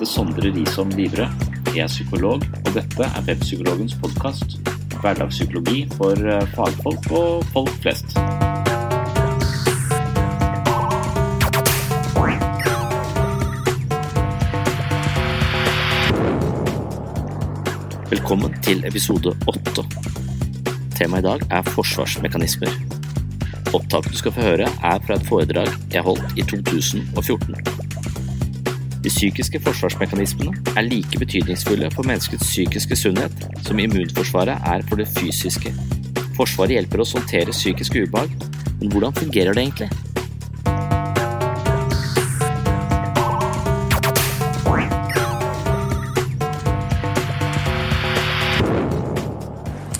heter Sondre Risholm Livre. Jeg er psykolog, og dette er Webpsykologens podkast. Hverdagspsykologi for eh, fagfolk og folk flest. Velkommen til episode åtte. Temaet i dag er forsvarsmekanismer. Opptaket du skal få høre, er fra et foredrag jeg holdt i 2014. De psykiske forsvarsmekanismene er like betydningsfulle for menneskets psykiske sunnhet som immunforsvaret er for det fysiske. Forsvaret hjelper oss å håndtere psykisk ubehag, men hvordan fungerer det egentlig?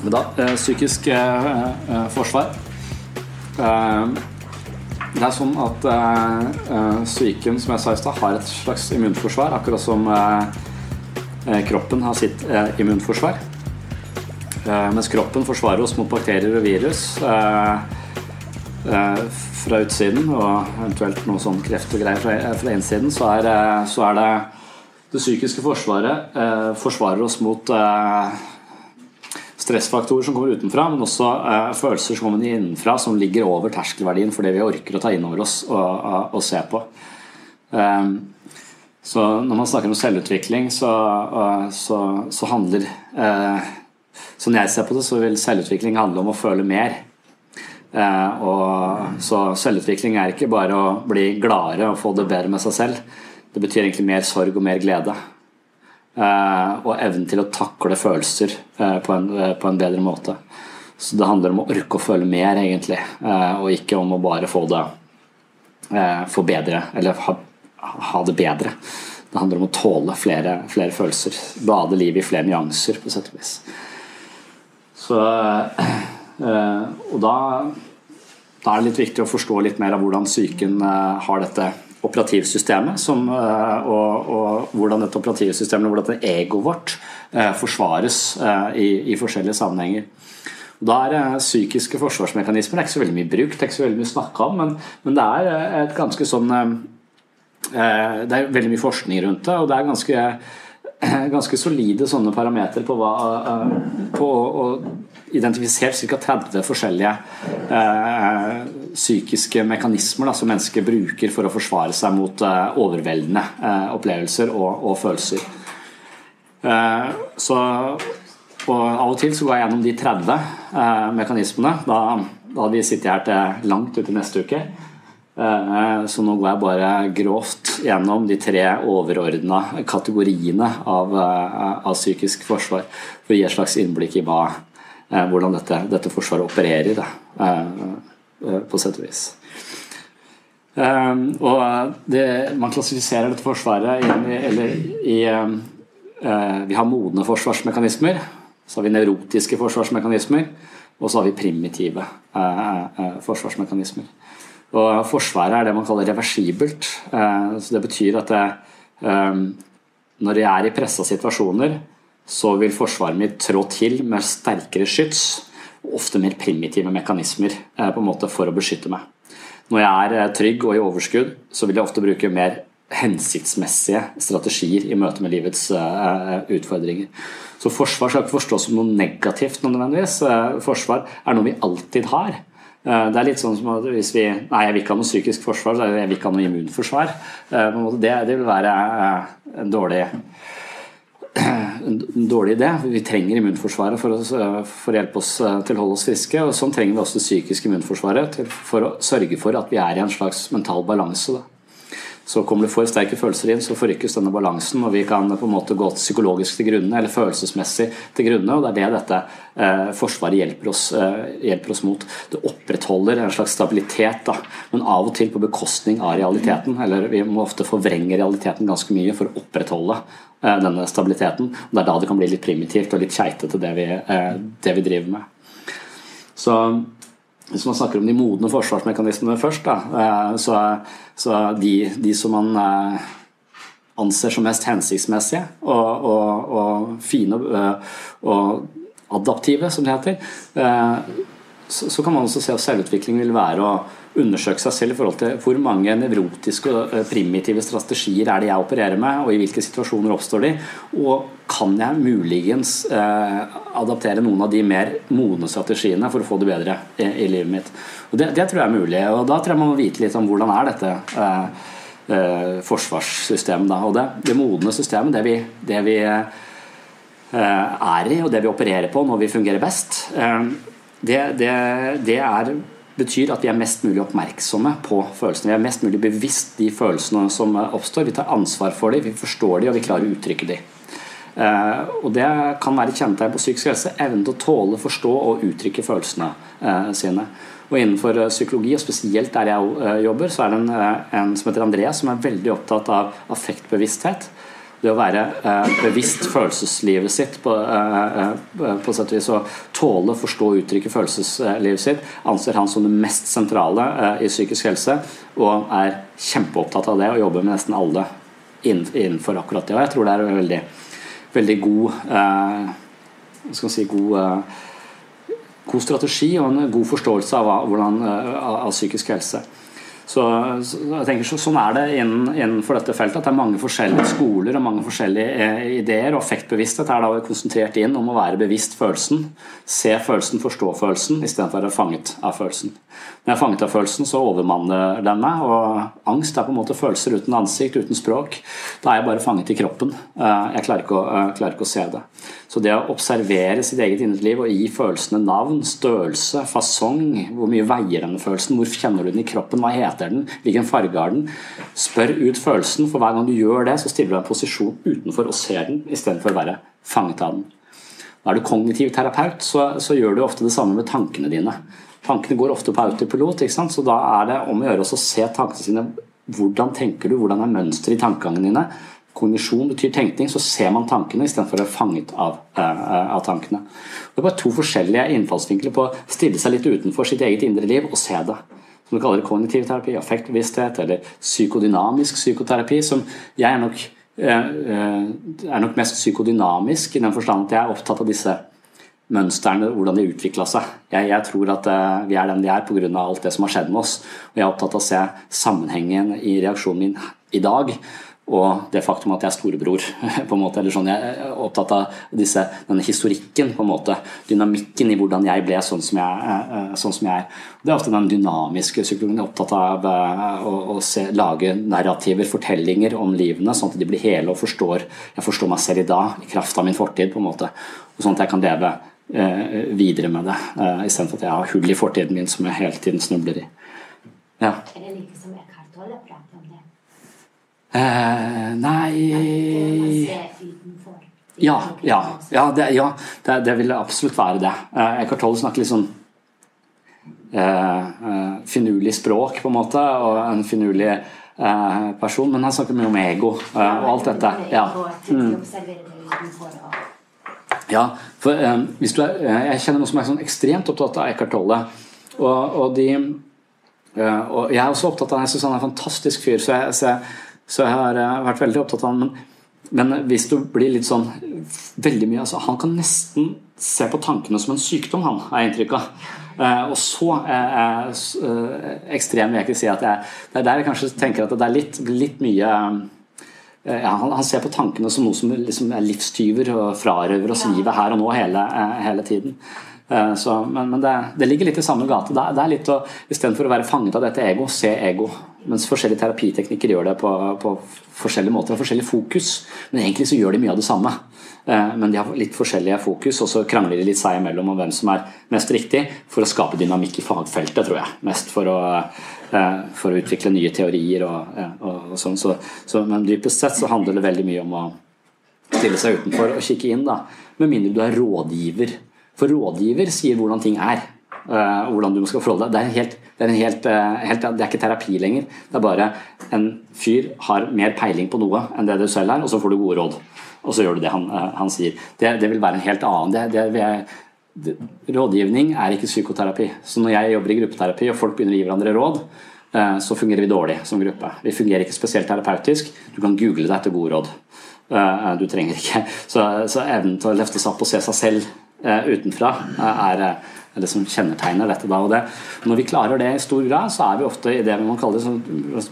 Men da, eh, psykisk eh, eh, forsvar. Det er sånn at eh, eh, psyken, som jeg sa i stad, har et slags immunforsvar, akkurat som eh, eh, kroppen har sitt eh, immunforsvar. Eh, mens kroppen forsvarer oss mot bakterier og virus fra utsiden, og eventuelt noe sånn kreft og greier fra, fra innsiden, så er, så er det det psykiske forsvaret forsvarer oss mot eh, stressfaktorer som kommer utenfra, men også uh, følelser som kommer innenfra, som ligger over terskelverdien for det vi orker å ta inn over oss og, og, og se på. Um, så når man snakker om selvutvikling, så, uh, så, så handler uh, Sånn jeg ser på det, så vil selvutvikling handle om å føle mer. Og, så selvutvikling er ikke bare å bli gladere og få det bedre med seg selv. Det betyr egentlig mer sorg og mer glede. Eh, og evnen til å takle følelser eh, på en, eh, på en bedre måte. Så det handler om å orke å føle mer, egentlig, og ikke om å bare få det få bedre, eller ha, ha det bedre. Det handler om å tåle flere, flere følelser. Bade livet i flere nyanser, på sett og vis. Så Og da, da er det litt viktig å forstå litt mer av hvordan psyken har dette operativsystemet som, og, og, hvordan dette operativsystemet, hvordan dette egoet vårt forsvares i, i forskjellige sammenhenger. Da er psykiske forsvarsmekanismer det er ikke så veldig mye brukt, det er ikke så veldig mye snakka om, men, men, det er et ganske sånn Det er veldig mye forskning rundt det, og det er ganske, ganske solide sånne parametere på, hva, på å identifisere ca. 30 forskjellige eh, psykiske mekanismer da, som mennesker bruker for å forsvare seg mot eh, overveldende eh, opplevelser og, og følelser. så og Av og til så går jeg gjennom de 30 eh, mekanismene. Da, da hadde vi sittet her til langt ut i neste uke. Eh, så nå går jeg bare grovt gjennom de tre overordna kategoriene av, av, psykisk forsvar for å gi et slags innblikk i hva, hvordan dette, dette forsvaret opererer. Da, på sett og vis. Og det, man klassifiserer dette forsvaret i, eller i Vi har modne forsvarsmekanismer. Så har vi nevrotiske forsvarsmekanismer, og så har vi primitive forsvarsmekanismer. Og Forsvaret er det man kaller reversibelt. så Det betyr at det, når jeg er i pressa situasjoner, så vil forsvaret mitt trå til med sterkere skyts ofte mer primitive mekanismer på en måte for å beskytte meg. Når jeg er trygg og i overskudd, så vil jeg ofte bruke mer hensiktsmessige strategier i møte med livets utfordringer. Så forsvar skal ikke forstås som noe negativt nødvendigvis. Forsvar er noe vi alltid har. Det er litt sånn som at hvis vi Nei, jeg vil ikke ha noe psykisk forsvar, så jeg vil ikke ha noe immunforsvar. Det, det vil være en dårlig en dårlig idé. Vi trenger immunforsvaret for å, for hjelpe oss til å holde oss friske. Og sånn trenger vi også det psykiske immunforsvaret for å sørge for at vi er i en slags mental balanse. Så kommer det for sterke følelser inn, så forrykkes denne balansen, og vi kan på en måte gå psykologisk til grunne, eller følelsesmessig til grunne. og Det er det dette eh, Forsvaret hjelper oss, eh, hjelper oss, mot. Det opprettholder en slags stabilitet, da, men av og til på bekostning av realiteten. Eller vi må ofte forvrenge realiteten ganske mye for å opprettholde eh, denne stabiliteten. og Det er da det kan bli litt primitivt og litt keitete, det, vi, eh, det vi driver med. Så hvis man snakker om de modne forsvarsmekanismene først, da, eh, så, så de, de, som man eh, anser som mest hensiktsmessige og, og, og fine eh, og adaptive, som det heter, så, så kan man også se at selvutvikling vil være å undersøke seg selv i forhold til hvor mange nevrotiske og primitive strategier er det jeg opererer med, og i hvilke situasjoner oppstår de, og kan jeg muligens eh, adaptere noen av de mer modne strategiene for å få det bedre i, i livet mitt. Og det, det, tror jeg er mulig, og da tror jeg man må vite litt om hvordan er dette eh, eh, forsvarssystemet. Da. Og det, det modne systemet, det vi, det vi eh, er i, og det vi opererer på når vi fungerer best, eh, det, det er betyr at vi er mest mulig oppmerksomme på følelsene. Vi er mest mulig bevisst de følelsene som oppstår. Vi tar ansvar for dem, vi forstår dem og vi klarer å uttrykke dem. Uh, og Det kan være et kjennetegn på psykisk helse. Evnen til å tåle, forstå og uttrykke følelsene uh, sine. Og Innenfor uh, psykologi, og spesielt der jeg jobber, så er det en, en som heter Andreas, som er veldig opptatt av affektbevissthet det å være eh, bevisst følelseslivet sitt på, eh, eh på sett og vis å tåle, forstå og uttrykke følelseslivet sitt, anser han som det mest sentrale i psykisk helse, og er kjempeopptatt av det og jobber med nesten alle innenfor akkurat det. Og jeg tror det er en veldig, veldig god, eh, skal si, god, eh, god strategi og en god forståelse av, hvordan, av psykisk helse. Så, så, jeg tenker så, Sånn er det innen, innenfor dette feltet. at Det er mange forskjellige skoler og mange forskjellige eh, ideer. og Effektbevissthet er da konsentrert inn om å være bevisst følelsen. Se følelsen, forstå følelsen, istedenfor å være fanget av følelsen. Når jeg er fanget av følelsen, så overmanner den meg. Og angst er på en måte følelser uten ansikt, uten språk. Da er jeg bare fanget i kroppen. Eh, jeg klarer ikke å, eh, klarer ikke å se det. Så det å observere sitt eget indre liv og gi følelsene navn, størrelse, fasong, hvor mye veier denne følelsen, hvor kjenner du den i kroppen, hva heter den, hvilken farge har den, spør ut følelsen, for hver gang du gjør det, så stiller du deg en posisjon utenfor og ser den, istedenfor å være fanget av den. Er du kognitiv terapeut, så, så, gjør du ofte det samme med tankene dine. Tankene går ofte på autopilot, så da er det om å gjøre å se tankene sine. Hvordan tenker du, hvordan er mønsteret i tankegangene dine? Kognisjon betyr tenkning, så ser man tankene istedenfor å være fanget av, uh, av, tankene. Det er bare to forskjellige innfallsvinkler på å stille seg litt utenfor sitt eget indre liv og se det. Som du kaller det kognitiv terapi, affektbevissthet eller psykodynamisk psykoterapi. som jeg er nok, uh, er nok mest psykodynamisk i den forstand at jeg er opptatt av disse mønstrene, hvordan de utvikla seg. Jeg, jeg, tror at vi er den vi er pga. alt det som har skjedd med oss. Og jeg er opptatt av å se sammenhengen i reaksjonen min i dag og det faktum at jeg er storebror. på en måte, eller sånn, Jeg er opptatt av disse, denne historikken, på en måte, dynamikken i hvordan jeg ble sånn som jeg, eh, sånn som jeg er. Det er ofte den dynamiske psykologien. Jeg er opptatt av eh, å, å se, lage narrativer, fortellinger om livene, sånn at de blir hele og forstår jeg forstår meg selv i dag, i kraft av min fortid. på en måte, og Sånn at jeg kan leve eh, videre med det, eh, istedenfor at jeg har hull i fortiden min som jeg hele tiden snubler i. Ja. Er det like som Eckhart Tolle? Eh, nei Ja, ja, ja, det, ja det, det, vil absolutt være det. Eh, Eckhart Tolle snakker litt sånn eh, eh, finurlig språk, på en måte, og en finurlig eh, person, men han snakker mye om ego eh, og alt dette. Ja. Mm. Ja, for eh, hvis du er, Jeg kjenner noen som er sånn ekstremt opptatt av Eckhart Tolle. Og, og, de, og jeg er også opptatt av Jeg syns han er en fantastisk fyr. så jeg, så jeg så jeg har uh, vært veldig opptatt av han. Men, men, hvis du blir litt sånn veldig mye altså, Han kan nesten se på tankene som en sykdom, han, har jeg inntrykk av. Uh, og så uh, ekstrem vil jeg ikke si at jeg Det er der jeg kanskje tenker at det er litt, litt mye ja, han, han, ser på tankene som noe som liksom er livstyver og frarøver oss livet her og nå hele, hele tiden. Så, men, men det, det, ligger litt i samme gate. Det, det er litt å, Istedenfor å være fanget av dette ego, se ego. Mens forskjellige terapiteknikker gjør det på, på forskjellige måter og forskjellig fokus. Men egentlig så gjør de mye av det samme. Eh, men de har litt forskjellige fokus, og så krangler de litt seg imellom om hvem som er mest riktig, for å skape dynamikk i fagfeltet, tror jeg. Mest for å, eh, for å utvikle nye teorier og, og, og sånn. Så, så, men dypest sett så handler det veldig mye om å stille seg utenfor og kikke inn, da. Med mindre du er rådgiver. For rådgiver sier hvordan ting er. Hvordan du skal forholde deg. Det er, helt, det, er helt, uh, helt, det er, ikke terapi lenger. Det er bare en fyr har mer peiling på noe enn det du selv er, og så får du gode råd. Og så gjør du det han, uh, han sier. Det, det, vil være en helt annen jeg, Rådgivning er ikke psykoterapi. Så når jeg jobber i gruppeterapi og folk begynner å gi hverandre råd, så fungerer vi dårlig som gruppe. Vi fungerer ikke spesielt terapeutisk. Du kan google deg etter gode råd. Du trenger ikke. Så, så evnen til å løfte seg opp og se seg selv utenfra er det som kjennetegner dette. Da, og det, når vi klarer det i stor grad, så er vi ofte i det man kaller sånn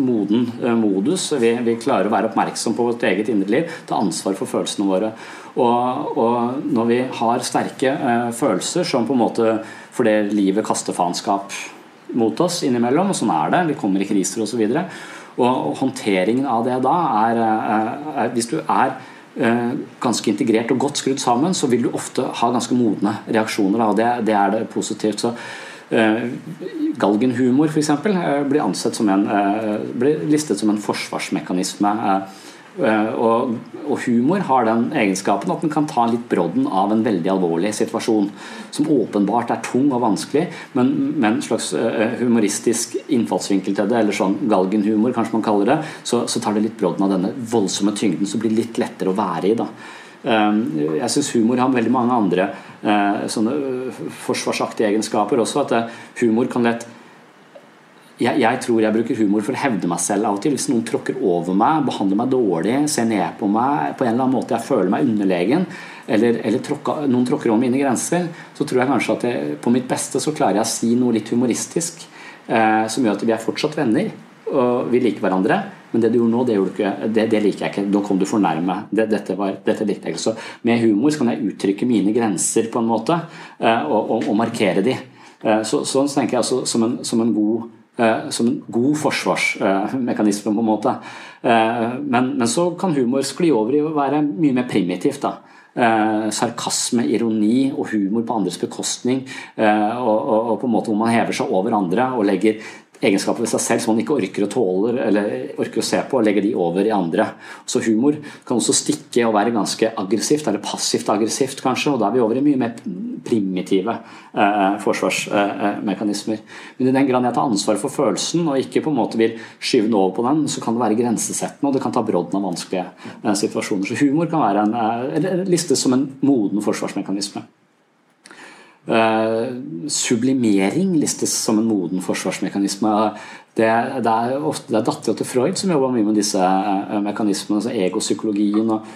moden eh, modus. Vi, vi, klarer å være oppmerksom på vårt eget indre liv, ta ansvar for følelsene våre. Og, og når vi har sterke eh, følelser som på en måte fordi livet kaster faenskap mot oss innimellom, og sånn er det, vi kommer i kriser osv. Og, så og håndteringen av det da er, er, er Hvis du er Eh, ganske integrert og godt skrudd sammen, så vil du ofte ha ganske modne reaksjoner. Og det, det er det positivt. Så uh, galgenhumor f.eks. Eh, blir, ansett blir listet som en forsvarsmekanisme. Eh, og, og, humor har den egenskapen at den kan ta litt brodden av en veldig alvorlig situasjon. Som åpenbart er tung og vanskelig, men med en slags eh, humoristisk innfallsvinkel til det, eller sånn galgenhumor, kanskje man kaller det, så, så tar det litt brodden av denne voldsomme tyngden, som blir litt lettere å være i. da. Eh, jeg syns humor har veldig mange andre sånne forsvarsaktige egenskaper også. At humor kan lett jeg, jeg, tror jeg bruker humor for å hevde meg selv av og til. Hvis noen tråkker over meg, behandler meg dårlig, ser ned på meg på en eller annen måte jeg føler meg underlegen, eller, eller tråkka, noen tråkker over mine grenser, så tror jeg kanskje at jeg, på mitt beste så klarer jeg å si noe litt humoristisk eh, som gjør at vi er fortsatt venner og vi liker hverandre. Men det du gjorde nå, det, gjorde ikke, det, det liker jeg ikke. Nå kom du for nærme. Det, dette, var, dette, likte jeg ikke. Så med humor kan jeg uttrykke mine grenser på en måte, eh, og, og, og, markere de. Eh, så, sånn tenker jeg altså som en, som en god som en god forsvarsmekanisme, på en måte. Eh, men, men, så kan humor skli over i å være mye mer primitivt. da. Eh, sarkasme, ironi og humor på andres bekostning. og, og, og, på en måte hvor man hever seg over andre og legger egenskaper ved seg selv som man ikke orker å tåle eller orker å se på, og legger de over i andre. Så humor kan også stikke og være ganske aggressivt, eller passivt aggressivt kanskje, og da er vi over i mye mer primitive eh, forsvarsmekanismer. Men i den grad jeg tar ansvar for følelsen og ikke på en måte vil skyve den over på den, så kan det være grensesettende, og det kan ta brodden av vanskelige eh, situasjoner. Så humor kan være en, eh, listes som en moden forsvarsmekanisme. Uh, sublimering listes som en moden forsvarsmekanisme. Det, det er ofte det er dattera til Freud som jobber mye med disse uh, mekanismene, altså egopsykologien. og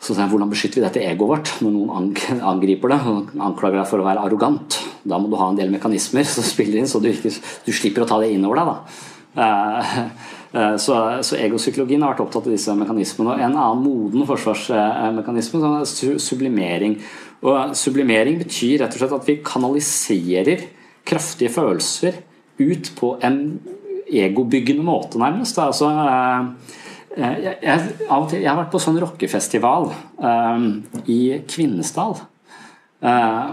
så sier jeg, Hvordan beskytter vi dette egoet vårt når noen angriper det og anklager deg for å være arrogant? Da må du ha en del mekanismer som spiller inn, så du, ikke, du slipper å ta det innover deg. da. Uh, så, så egopsykologien har vært opptatt av disse mekanismene. og En annen moden forsvarsmekanisme er sublimering. Og sublimering betyr rett og slett at vi kanaliserer kraftige følelser ut på en egobyggende måte, nærmest. Altså, jeg, jeg, jeg, jeg, har vært på sånn rockefestival i Kvinesdal.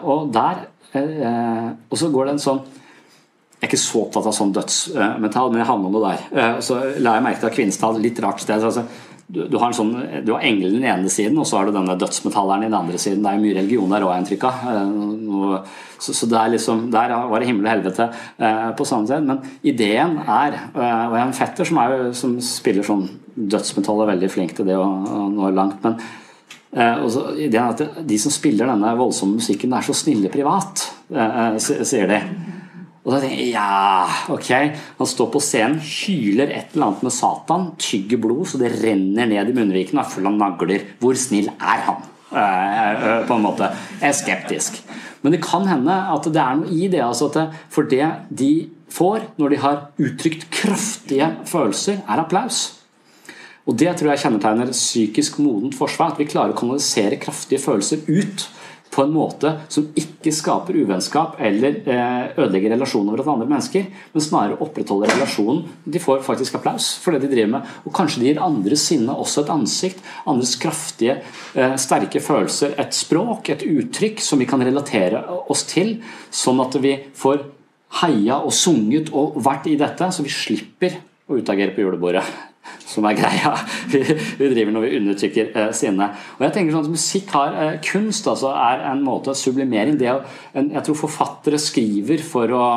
Og der Og så går det en sånn Jeg er ikke så opptatt av sånn dødsmetall, men jeg havna nå der. Uh, så la jeg merke til at Kvinesdal, litt rart sted. Altså, du, du, har en sånn, du har engelen i den ene siden, og så har du denne dødsmetalleren i den andre siden. Det er jo mye religion der òg, har jeg inntrykk av. Så, så, så liksom, der var det himmel og helvete eh, på samme sted. Men ideen er eh, Og jeg har en fetter som, er, som spiller sånn dødsmetall, er veldig flink til det og, og når langt. men Eh, også, ideen er at De som spiller denne voldsomme musikken, er så snille privat, sier de. Og da tenker jeg ja, ok. Han står på scenen, hyler et eller annet med Satan, tygger blod så det renner ned i munnviken og er full av nagler. Hvor snill er han? Uh, på en måte. Jeg er skeptisk. Men det kan hende at det er noe i det. Altså for det de får når de har uttrykt kraftige følelser, er applaus. Og Det tror jeg kjennetegner psykisk modent forsvar. At vi klarer å kanalisere kraftige følelser ut på en måte som ikke skaper uvennskap eller eh, ødelegger relasjoner med andre mennesker, men snarere opprettholder relasjonen. De får faktisk applaus for det de driver med. Og kanskje de gir andres sinne også et ansikt, andres kraftige, eh, sterke følelser, et språk, et uttrykk som vi kan relatere oss til, sånn at vi får heia og sunget og vært i dette, så vi slipper å utagere på julebordet som er greia vi, driver når vi undertrykker eh, sinne. Og jeg tenker sånn at Musikk har eh, kunst altså er en måte sublimering det en, Jeg tror forfattere skriver for å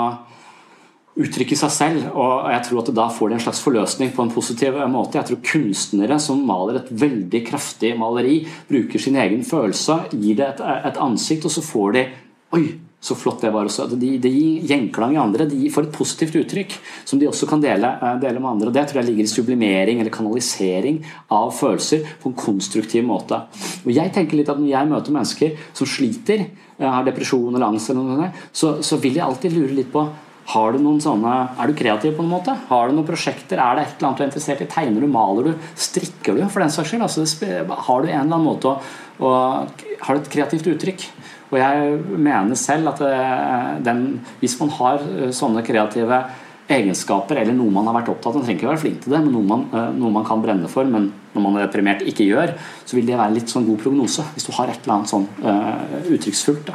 uttrykke seg selv, og jeg tror at da får de en slags forløsning på en positiv eh, måte. Jeg tror kunstnere som maler et veldig kraftig maleri, bruker sin egen følelse, gir det et, et ansikt, og så får de Oi! Så flott det var også. Det de gir gjenklang i andre. De får et positivt uttrykk som de også kan dele, eh, dele, med andre. og Det tror jeg ligger i sublimering eller kanalisering av følelser på en konstruktiv måte. Og jeg tenker litt at Når jeg møter mennesker som sliter, eh, har depresjon eller angst, eller noe, så, så vil jeg alltid lure litt på har du noen sånne, Er du kreativ på en måte? Har du noen prosjekter? Er det et eller annet du er interessert i? Tegner du, maler du? Strikker du, for den saks skyld? Altså, har du en eller annen måte å, å Har du et kreativt uttrykk? Og jeg mener selv at eh, den, hvis man har eh, sånne kreative egenskaper eller noe man har vært opptatt av, man trenger ikke være flink til det, men noe man, eh, noe man, kan brenne for, men når man er deprimert ikke gjør, så vil det være litt sånn god prognose. Hvis du har et eller annet sånn uh, uttrykksfullt.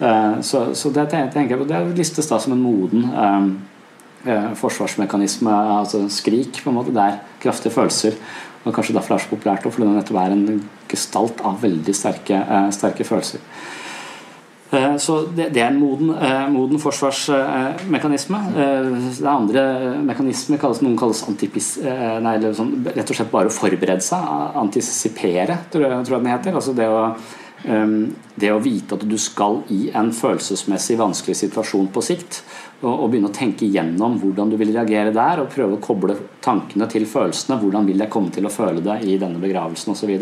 Uh, så, så, det tenker jeg det listes da som en moden uh, forsvarsmekanisme, altså skrik, på en måte. Det er kraftige følelser. Og kanskje derfor det er så populært, fordi det nettopp er en gestalt av veldig sterke, sterke følelser. Eh, så det, er en moden, eh, moden forsvarsmekanisme. Eh, det andre mekanismer. kalles, noen kalles antipis, nei, sånn, rett og slett bare å forberede seg. Antisipere, tror jeg, tror jeg den heter. Altså det å, det å vite at du skal i en følelsesmessig vanskelig situasjon på sikt og, begynne å tenke gjennom hvordan du vil reagere der, og prøve å koble tankene til følelsene. Hvordan vil jeg komme til å føle det i denne begravelsen osv.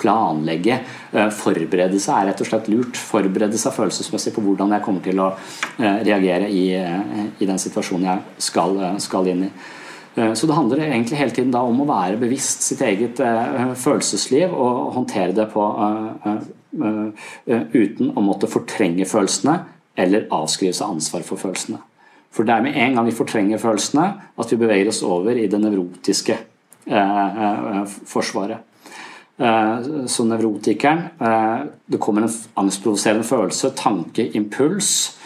Planlegge. Eh, forberede seg er rett og slett lurt. Forberede seg følelsesmessig på hvordan jeg kommer til å eh, reagere i, eh, i den situasjonen jeg skal, skal inn i. Så det handler egentlig hele tiden om å være bevisst sitt eget følelsesliv og håndtere det på uten å måtte fortrenge følelsene eller avskrive seg ansvar for følelsene. For det er med en gang vi fortrenger følelsene, at vi beveger oss over i det nevrotiske eh, eh, forsvaret. Eh, så nevrotikeren eh, Det kommer en angstprovoserende følelse, tanke, impuls, eh,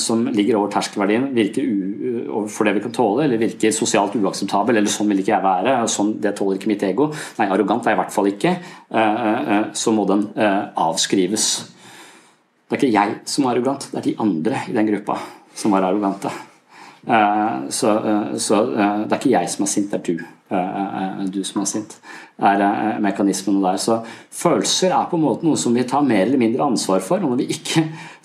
som ligger over terskelverdien, virker overfor det vi kan tåle, eller virker sosialt uakseptabel, eller sånn vil ikke jeg være, sånn, det tåler ikke mitt ego. Nei, arrogant er jeg i hvert fall ikke. Eh, så må den avskrives. Det er ikke jeg som er arrogant, det er de andre i den gruppa som var arrogante. Så, så det er ikke jeg som er sint, det er du. du som er sint. Det er mekanismene der. Så følelser er på en måte noe som vi tar mer eller mindre ansvar for. Og når vi ikke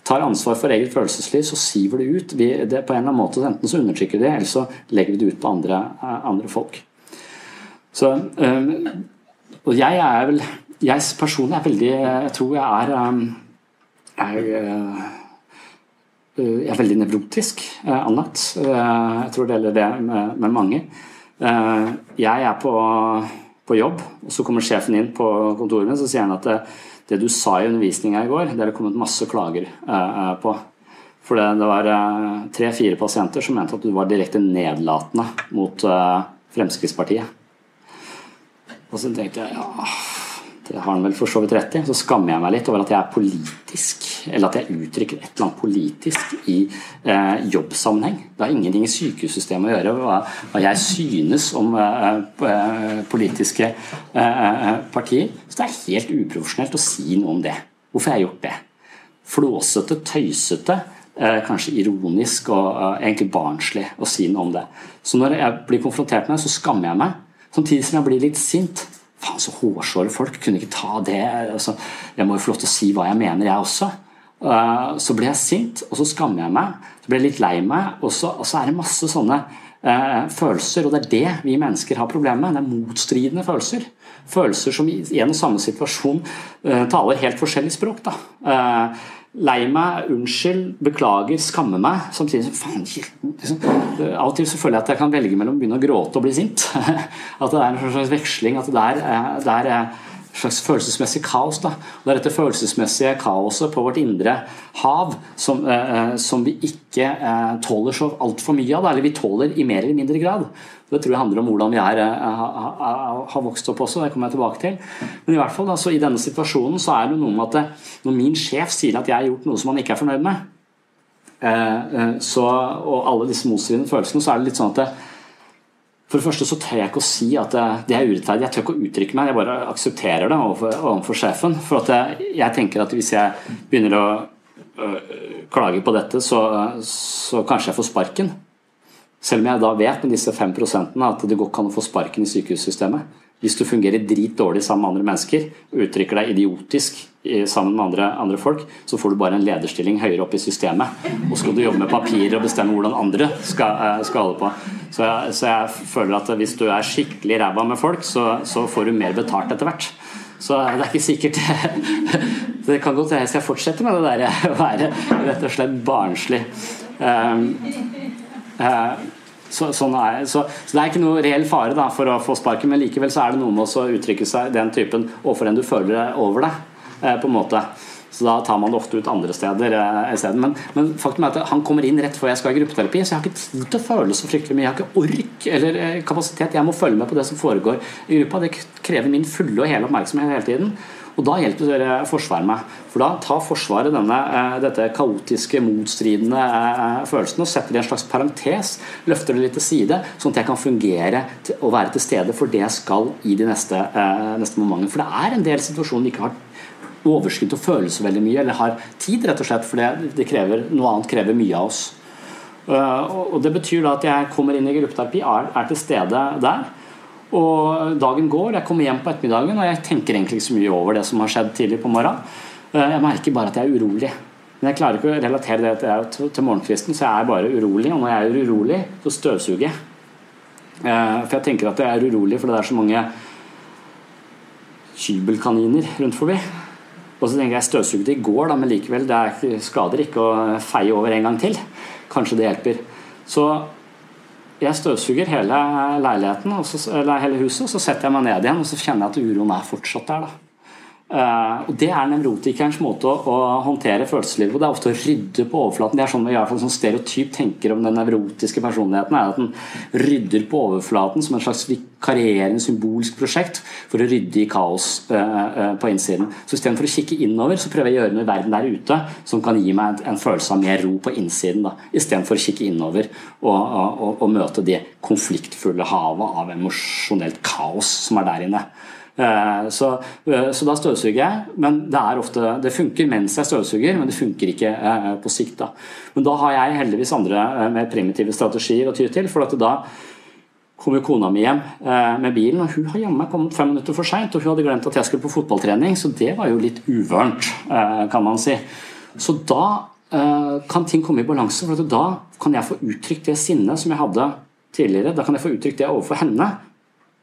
tar ansvar for eget følelsesliv, så siver det ut. Vi, det på en eller annen måte Enten så undertrykker vi det, eller så legger vi det ut på andre, andre folk. Så Og jeg er vel Jeg personlig er veldig Jeg tror jeg er, er Eh, jeg er veldig nevrotisk eh, anlagt. Eh, jeg tror det gjelder det med, med, mange. Jeg er på, på, jobb, og så kommer sjefen inn på kontoret mitt og sier han at det, du sa i undervisninga i går, det er det kommet masse klager på. For det, det var tre-fire pasienter som mente at du var direkte nedlatende mot Fremskrittspartiet. Og så tenkte jeg ja det har han vel for så vidt rett i. Så skammer jeg meg litt over at jeg er politisk, eller at jeg uttrykker et eller annet politisk i eh, jobbsammenheng. Det har ingenting i sykehussystemet å gjøre hva, hva jeg synes om eh, eh politiske eh, eh, partier. Så det er helt uprofesjonelt å si noe om det. Hvorfor har jeg gjort det? Flåsete, tøysete. Eh, kanskje ironisk og egentlig barnslig å si noe om det. Så når jeg blir konfrontert med det, så skammer jeg meg. Samtidig som jeg blir litt sint. Faen, så hårsåre folk. Kunne ikke ta det. Altså, jeg må jo få lov til å si hva jeg mener, jeg også. Uh, så ble jeg sint, og så skammer jeg meg. Så ble jeg litt lei meg, og så, og så er det masse sånne uh, følelser. Og det er det vi mennesker har problemer med. Det er motstridende følelser. Følelser som i en og samme situasjon uh, taler helt forskjellig språk. da lei meg, unnskyld, beklager, skammer meg. Samtidig som faen, liksom, Av og til så føler jeg at jeg kan velge mellom å begynne å gråte og bli sint. At det er en slags veksling. At det er, det er slags følelsesmessig kaos. Da. Og det er dette følelsesmessige kaoset på vårt indre hav som, eh, som vi ikke eh, tåler så altfor mye av. Eller vi tåler i mer eller mindre grad. Det tror jeg handler om hvordan vi er, eh, har, vokst opp også. Det kommer jeg tilbake til. Men i hvert fall da, i denne situasjonen så er det noe med at det, når min sjef sier at jeg har gjort noe som han ikke er fornøyd med, eh, eh, så, og alle disse motstridende følelsene, så er det litt sånn at det, for det første så tør jeg ikke å si at det er urettferdig. Jeg tør ikke å uttrykke meg, jeg bare aksepterer det overfor, sjefen. For jeg, jeg, tenker at hvis jeg begynner å øh, klage på dette, så, så, kanskje jeg får sparken. Selv om jeg da vet med disse 5% at det går ikke an å få sparken i sykehussystemet. Hvis du fungerer dritdårlig sammen med andre mennesker og uttrykker deg idiotisk sammen med andre, andre, folk, så får du bare en lederstilling høyere opp i systemet. Og skal du jobbe med papirer og bestemme hvordan andre skal, eh, skal holde på. Så jeg, så jeg, føler at hvis du er skikkelig ræva med folk, så, så, får du mer betalt etter hvert. Så det er ikke sikkert Det kan godt hende jeg skal fortsette med det der å være rett og slett barnslig. Um, uh, så, sånn er, så, så, det er ikke noe reell fare da, for å få sparken, men likevel så er det noe med å uttrykke seg den typen overfor en du føler over deg. Eh, på en måte. Så da tar man det ofte ut andre steder eh. Men, men faktum er at han kommer inn rett før jeg skal i gruppeterapi, så jeg har ikke tid til å føle så fryktelig mye. Jeg har ikke ork eller eh, kapasitet. Jeg må følge med på det som foregår i gruppa. Det krever min fulle og hele oppmerksomhet hele tiden. Og Da hjelper Forsvaret meg. For Da tar Forsvaret denne, eh, dette kaotiske, motstridende eh, følelsen og setter det i en slags parentes. Løfter det litt til side, sånn at jeg kan fungere og være til stede for det jeg skal i de neste, eh, neste momentene. For det er en del situasjoner vi ikke har overskudd føle så veldig mye, eller har tid, rett og slett, for det, det krever, noe annet krever mye av oss. Og Det betyr da at jeg kommer inn i gruppeterapi, er, er til stede der. Og dagen går, jeg kommer hjem på ettermiddagen og jeg tenker egentlig ikke så mye over det som har skjedd tidlig på morgenen. Eh, jeg merker bare at jeg er urolig. Men jeg klarer ikke å relatere det til morgenkvisten, så jeg er bare urolig. Og når jeg er urolig, så støvsuger jeg. Eh, for jeg tenker at jeg er urolig fordi det er så mange kybelkaniner rundt forbi. Og så tenker jeg jeg støvsugde i går, da, men likevel, det skader ikke å feie over en gang til. Kanskje det hjelper. Så jeg støvsuger hele hele huset, og så setter jeg meg ned igjen og så kjenner jeg at uroen er fortsatt der. da. Uh, og Det er nevrotikerens måte å, å, håndtere følelseslivet på. Det er ofte å rydde på overflaten. Det er sånn vi i hvert fall sånn stereotyp tenker om den nevrotiske personligheten. er At den rydder på overflaten som en slags vikarierende symbolsk prosjekt for å rydde i kaos uh, uh, på innsiden. Så Istedenfor å kikke innover, så prøver jeg å gjøre noe i verden der ute som kan gi meg en, en følelse av mer ro på innsiden. Istedenfor å kikke innover og, og, og, og møte det konfliktfulle havet av emosjonelt kaos som er der inne. Eh, så, eh, så, da støvsuger jeg. Men det er ofte, det funker mens jeg støvsuger, men det funker ikke eh, på sikt. da. Men da har jeg heldigvis andre mer primitive strategier å ty til. for at da kommer kona mi hjem med bilen, og hun har jammen kommet fem minutter for seint. Og hun hadde glemt at jeg skulle på fotballtrening, så det var jo litt uvørent, kan man si. Så da kan ting komme i balanse, for da kan jeg få uttrykt det sinnet som jeg hadde tidligere. Da kan jeg få uttrykt det overfor henne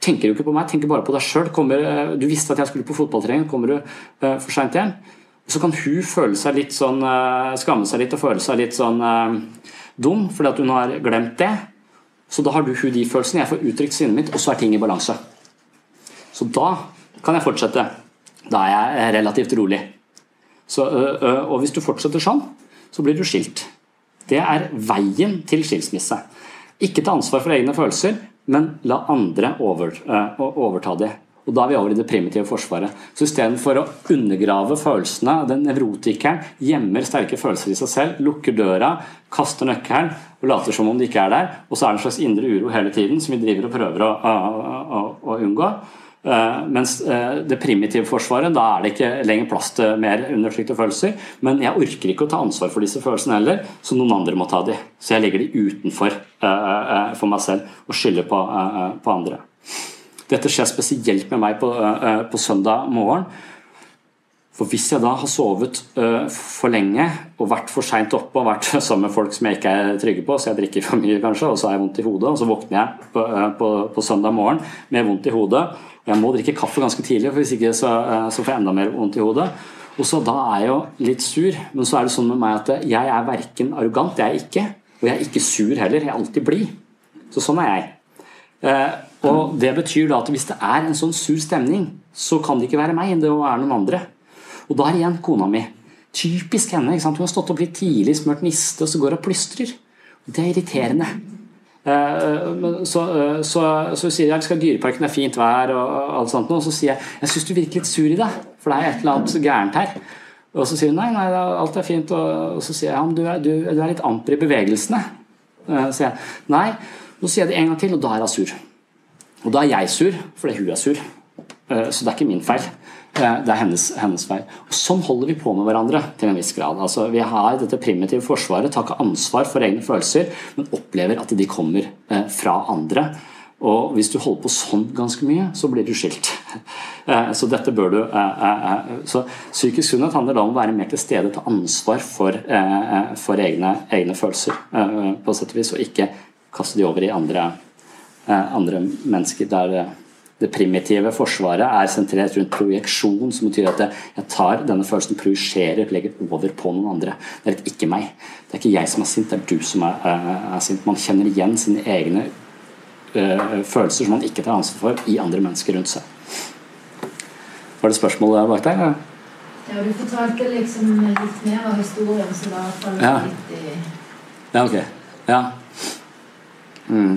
tenker du ikke på meg, tenker bare på deg sjøl. Eh, du visste at jeg skulle på fotballtrening, kommer du uh, for seint hjem? Så kan hun føle seg litt sånn, uh, skamme seg litt og føle seg litt sånn uh, dum fordi at hun har glemt det. Så da har du hun de følelsene, jeg får uttrykt sinnet mitt, og så er ting i balanse. Så da kan jeg fortsette. Da er jeg relativt rolig. Så, og hvis du fortsetter sånn, så blir du skilt. Det er veien til skilsmisse. Ikke ta ansvar for egne følelser, men la andre over, uh, overta det. Og Da er vi over i det primitive forsvaret. Så Istedenfor å undergrave følelsene, den nevrotikeren gjemmer sterke følelser i seg selv, lukker døra, kaster nøkkelen og later som om de ikke er der, og så er det en slags indre uro hele tiden som vi driver og prøver å, å, å, å unngå. Uh, mens uh, det primitive forsvaret, da er det ikke lenger plass til mer undertrykte følelser. Men jeg orker ikke å ta ansvar for disse følelsene heller, så noen andre må ta de. Så jeg legger de utenfor uh, for meg selv og skylder på, på, andre. Dette skjer spesielt med meg på, på søndag morgen. For hvis jeg da har sovet for lenge og vært for seint oppe og vært sammen med folk som jeg ikke er trygge på, så jeg drikker for mye kanskje, og så har jeg vondt i hodet, og så våkner jeg på, på, på søndag morgen med vondt i hodet jeg må drikke kaffe ganske tidlig, for hvis ikke så, eh, så får jeg enda mer vondt i hodet. Og så Da er jeg jo litt sur, men så er det sånn med meg at jeg er verken arrogant, jeg er ikke, og jeg er ikke sur heller. Jeg er alltid blid. Så sånn er jeg. Eh, Og det betyr da at hvis det er en sånn sur stemning, så kan det ikke være meg, det må være noen andre. Og da er igjen kona mi. Typisk henne. ikke sant? Hun har stått opp litt tidlig, smurt niste, og så går hun og plystrer. Det er irriterende. Eh, så, eh, så, så sier jeg skal Dyreparken er fint vær, og alt sånt, og så sier jeg jeg syns du virker litt sur i deg, for det er et eller annet gærent her. Og så sier hun nei, nei, alt er fint. Og så sier jeg ja, du er, du, du er litt amper i bevegelsene. Så sier jeg nei. Så sier jeg det en gang til, og da er hun sur. Og da er jeg sur fordi hun er sur. Så det er ikke min feil. Det er hennes, hennes feil. Sånn holder vi på med hverandre til en viss grad. Altså, vi har dette primitive forsvaret, tar ikke ansvar for egne følelser, men opplever at de kommer eh, fra andre. Og hvis du holder på sånn ganske mye, så blir du skilt. Eh, så dette bør du eh, Så psykisk sunnhet handler da om å være mer til stede, ta ansvar for, for egne, egne, følelser, på sett og vis, og ikke kaste de over i andre, andre mennesker. der det primitive forsvaret er sentrert rundt projeksjon, som betyr at jeg tar denne følelsen, projiserer, legger over på noen andre. Det er et ikke meg. Det er ikke jeg som er sint, det er du som er, er sint. Man kjenner igjen sine egne uh, følelser som man ikke tar ansvar for, i andre mennesker rundt seg. Var det spørsmålet bak deg? Ja, du fortalte liksom litt mer av historien, så da faller ja. litt i Ja, ok. Ja. Mm.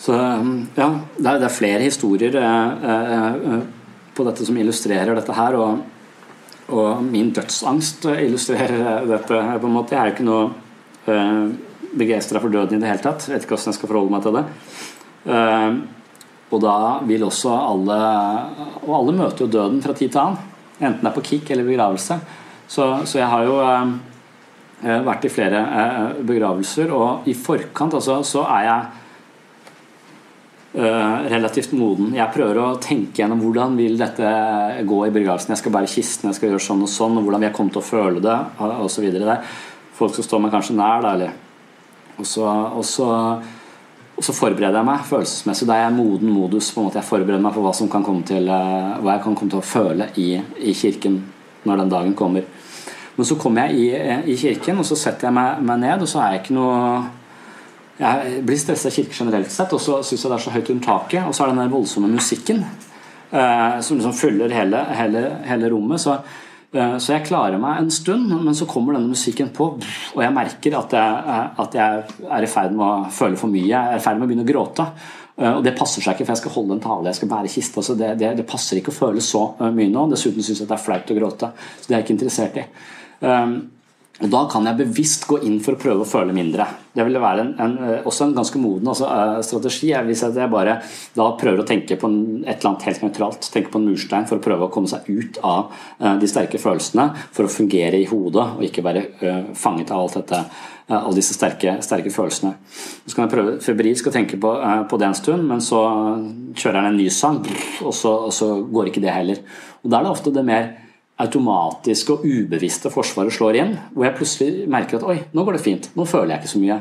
Så ja, det er, det er flere historier eh, eh, på dette som illustrerer dette her. Og, og min dødsangst illustrerer dette. på en måte. Jeg er jo ikke noe eh, begeistra for døden i det hele tatt. Jeg vet ikke hvordan jeg skal forholde meg til det. Eh, og da vil også alle Og alle møter jo døden fra tid til annen. Enten det er på kick eller begravelse. Så, så jeg har jo eh, eh vært i flere eh, begravelser, og i forkant altså, så er jeg relativt moden. Jeg prøver å tenke gjennom hvordan vil dette gå i begravelsen. Jeg skal bære kisten, jeg skal gjøre sånn og sånn, og hvordan vil jeg komme til å føle det, osv. Folk skal stå meg kanskje nær, da, eller og så, og, så, og så, forbereder jeg meg følelsesmessig. Da er jeg moden modus. på en måte Jeg forbereder meg på hva, som kan komme til, uh, hva jeg kan komme til å føle i, i, kirken når den dagen kommer. Men så kommer jeg i, i kirken, og så setter jeg meg, meg ned, og så er jeg ikke noe jeg blir stressa av kirke generelt sett, og så syns jeg det er så høyt under taket. Og så er det den der voldsomme musikken eh, som liksom fyller hele, hele, hele rommet. Så, eh, så, jeg klarer meg en stund, men så kommer denne musikken på, og jeg merker at jeg, at jeg er i ferd med å føle for mye. Jeg er i ferd med å begynne å gråte. Eh, og Det passer seg ikke, for jeg skal holde en tale, jeg skal bære kiste. Altså det, det, det, passer ikke å føle så eh, mye nå. Dessuten syns jeg det er flaut å gråte. Så det er jeg ikke interessert i. Um, og Da kan jeg bevisst gå inn for å prøve å føle mindre. Det vil være en, en, eh, også en ganske moden altså, uh, strategi. Hvis jeg bare da prøver å tenke på en, et eller annet helt nøytralt, tenke på en murstein for å prøve å komme seg ut av uh, de sterke følelsene, for å fungere i hodet og ikke være uh, fanget av alt dette, alle disse sterke, sterke, følelsene. Så kan jeg prøve febrilsk å tenke på, på, det en stund, men så kjører jeg en ny sang, og så, og så går ikke det heller. Og Da er det ofte det mer automatiske og ubevisste forsvaret slår inn, hvor jeg plutselig merker at oi, nå går det fint, nå føler jeg ikke så mye.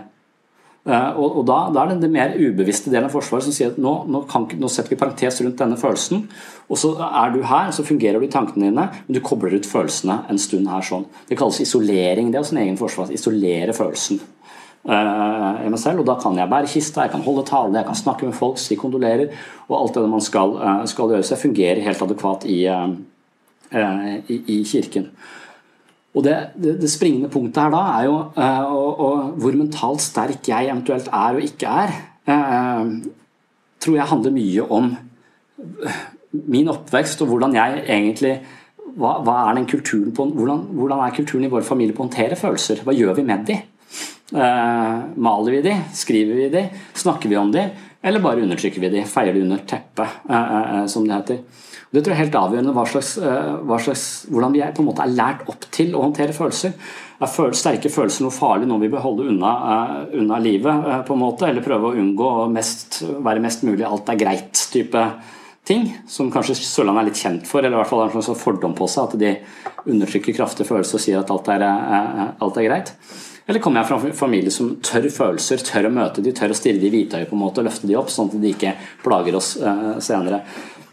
Eh, og, og da, da, er det den mer ubevisste delen av Forsvaret som sier at nå, nå, kan, nå, setter vi parentes rundt denne følelsen, og så er du her, så fungerer du i tankene dine, men du kobler ut følelsene en stund her sånn. Det kalles isolering. Det er en egen forsvar. Isolere følelsen uh, i meg selv. Og da kan jeg bære kista, jeg kan holde tale, jeg kan snakke med folk, si kondolerer, og alt det man skal, uh, skal gjøre. Så jeg fungerer helt adekvat i, uh, i, i kirken. Og det, det, det, springende punktet her da er jo eh, og, og hvor mentalt sterk jeg eventuelt er og ikke er, eh, tror jeg handler mye om min oppvekst og hvordan jeg egentlig hva, hva er den kulturen på, hvordan, hvordan, er kulturen i vår familie på å håndtere følelser? Hva gjør vi med de? Eh, maler vi de? Skriver vi de? Snakker vi om de? Eller bare undertrykker vi de, feier de under teppet, eh, eh, som det heter. Det tror jeg er helt avgjørende hva slags, hva slags, hvordan vi er, på en måte er lært opp til å håndtere følelser. Er føl sterke følelser noe farlig, noe vi bør holde unna, unna livet, på en måte, eller prøve å unngå å være mest mulig alt er greit-type ting, som kanskje Sørlandet er litt kjent for, eller i hvert fall har en slags fordom på seg, at de undertrykker kraftige følelser og sier at alt er, alt er greit. Eller kommer jeg fra en familie som tør følelser, tør å møte de, tør å stirre de i hvitøyet på en måte og løfte de opp, sånn at de ikke plager oss uh, senere.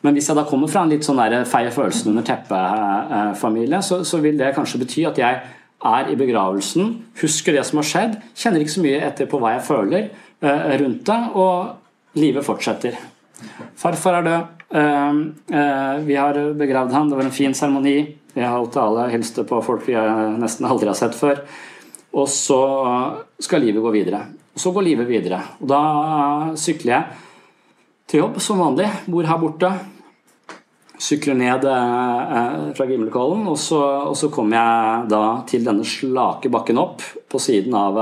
Men hvis jeg da kommer fra en litt sånn feie følelsen under teppet-familie, så, så, vil det kanskje bety at jeg er i begravelsen, husker det som har skjedd, kjenner ikke så mye etter på hva jeg føler rundt det, og livet fortsetter. Farfar er død. Vi har begravd han, det var en fin seremoni. Jeg holdt tale, hilste på folk vi nesten aldri har sett før. Og så skal livet gå videre. Og så går livet videre. Og da sykler jeg til jobb som vanlig. Bor her borte. Sykler ned eh, fra Gimlekollen, og, og, så kommer jeg da til denne slake bakken opp på siden av,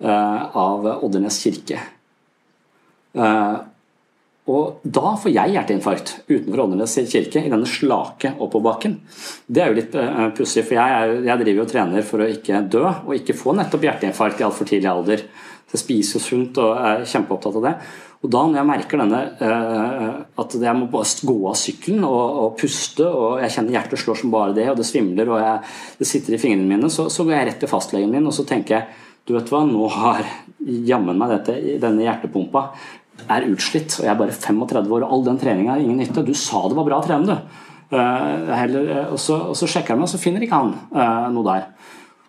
eh, av Oddernes kirke. Eh, og da får jeg hjerteinfarkt utenfor Åndenes kirke, i denne slake oppoverbakken. Det er jo litt uh, pussig, for jeg, er, jeg, driver jo og trener for å ikke dø, og ikke få nettopp hjerteinfarkt i altfor tidlig alder. Jeg spiser sunt og er kjempeopptatt av det. Og da når jeg merker denne, uh, at jeg må bare gå av sykkelen og, og, puste, og jeg kjenner hjertet slår som bare det, og det svimler og jeg, det sitter i fingrene mine, så, så, går jeg rett til fastlegen min og så tenker jeg du vet hva, nå har jammen meg dette, denne hjertepumpa er utslitt, og jeg er bare 35 år, og all den treninga er ingen nytte. Du sa det var bra å trene, du. Uh, heller, uh, og, så, og, så, sjekker jeg meg, og så finner ikke han uh, noe der.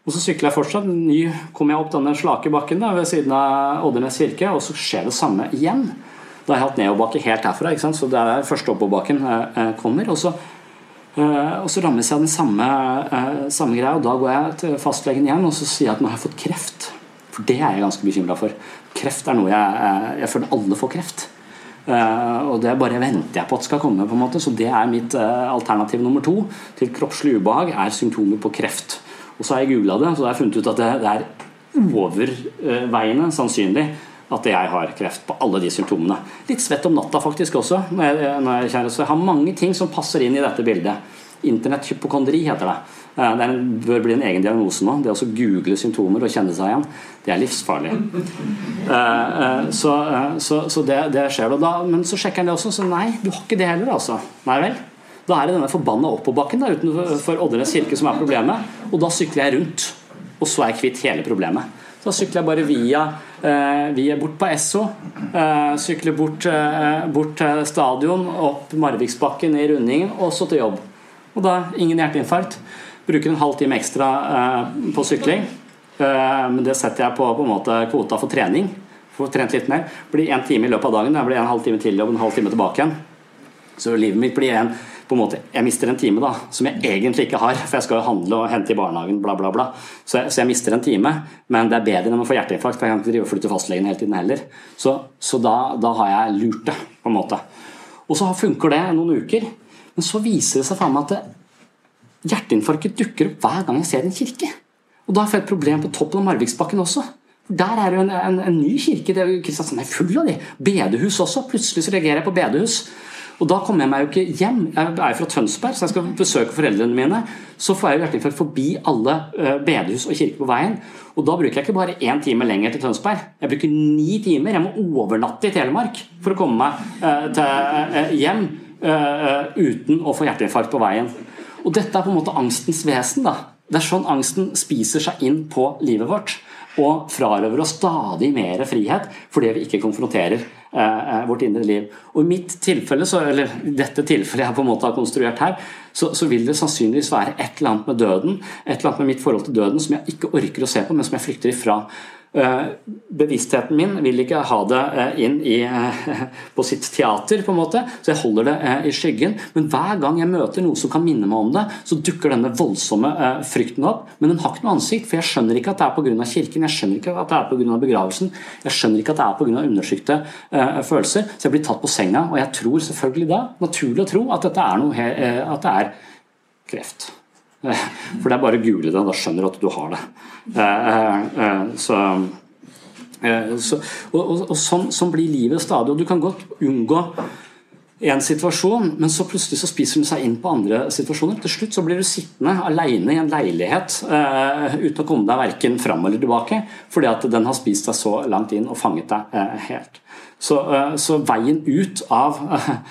Og Så sykler jeg fortsatt. Ny kommer jeg opp denne slake bakken da, ved siden av Oddernes kirke, og så skjer det samme igjen. Da har jeg hatt nedoverbakke helt herfra, så det er første oppoverbakken kommer. Og så, og så rammes jeg den samme, samme greia, og da går jeg til fastlegen igjen og så sier jeg at nå har jeg fått kreft. For det er jeg ganske bekymra for. Kreft er noe jeg, jeg føler alle får kreft. Uh, og det bare venter jeg på at skal komme. på en måte, Så det er mitt uh, alternativ nummer to til kroppslig ubehag, er symptomer på kreft. Og så har jeg googla det, så jeg har funnet ut at det, det er overveiende sannsynlig at jeg har kreft på alle de symptomene. Litt svett om natta faktisk også. Når jeg, når jeg, så jeg har mange ting som passer inn i dette bildet. Internetthypokondri heter det. Eh, det en, bør bli en egen diagnose nå. Det å google symptomer og kjenne seg igjen, det er livsfarlig. Eh, eh, så, så, så det, det, skjer. Da. Men så sjekker han det også, så nei, du har ikke det heller, altså. Nei vel. Da er det denne forbanna oppoverbakken utenfor Oddernes kirke som er problemet. Og da sykler jeg rundt. Og så er jeg kvitt hele problemet. Da sykler jeg bare via, via bort på Esso. sykler bort, bort til stadion, opp Marviksbakken i rundingen, og så til jobb. Og da ingen hjerteinfarkt. Bruker en halv time ekstra eh, på sykling. Eh, men det setter jeg på, på en måte kvota for trening. Får trent litt mer. Blir én time i løpet av dagen. Jeg blir en halv time til jobb, en halv time tilbake igjen. Så livet mitt blir en på en måte, Jeg mister en time da, som jeg egentlig ikke har, for jeg skal jo handle og hente i barnehagen, bla, bla, bla. Så jeg, så jeg mister en time, men det er bedre enn å få hjerteinfarkt, for jeg kan ikke drive og flytte fastlegen hele tiden heller. Så, så da, da, har jeg lurt det, på en måte. Og så funker det noen uker, men så viser det seg faen meg at Hjerteinfarktet dukker opp hver gang jeg ser en kirke. Og da får jeg et problem på toppen av Marviksbakken også. Der er jo en, en, en, ny kirke. det er Kristiansand er full av de. Bedehus også. Plutselig så reagerer jeg på bedehus. Og da kommer jeg meg jo ikke hjem. Jeg er fra Tønsberg, så jeg skal besøke foreldrene mine. Så får jeg jo hjerteinfarkt forbi alle uh, bedehus og kirker på veien. Og da bruker jeg ikke bare én time lenger til Tønsberg. Jeg bruker ni timer. Jeg må overnatte i Telemark for å komme meg til, uh, hjem uten å få hjerteinfarkt på veien. Og dette er på en måte angstens vesen. da. Det er sånn angsten spiser seg inn på livet vårt og frarøver oss stadig mer frihet fordi vi ikke konfronterer eh, eh, vårt indre liv. Og I mitt tilfelle, så, eller dette tilfellet jeg på en måte har konstruert her, så, så, vil det sannsynligvis være et eller annet med døden, et eller annet med mitt forhold til døden som jeg ikke orker å se på, men som jeg flykter ifra. Eh, bevisstheten min vil ikke ha det eh, inn i, eh, på sitt teater, på en måte, så jeg holder det i skyggen. Men hver gang jeg møter noe som kan minne meg om det, så dukker denne voldsomme frykten opp. Men den har ikke noe ansikt, for jeg skjønner ikke at det er pga. kirken, jeg skjønner ikke at det er pga. begravelsen, jeg skjønner ikke at det er pga. undersøkte følelser. Så jeg blir tatt på senga, og jeg tror selvfølgelig da, naturlig å tro, at dette er noe at det er kreft. For det er bare å google det, da skjønner du at du har det. Eh, eh, så, Eh, så, og, og, og sånn, sånn blir livet stadig. Og du kan godt unngå en situasjon, men så plutselig så spiser den seg inn på andre situasjoner. Til slutt så blir du sittende alene i en leilighet uten å komme deg verken fram eller tilbake, fordi at den har spist deg så langt inn og fanget deg helt. Så, uh, så, veien ut av,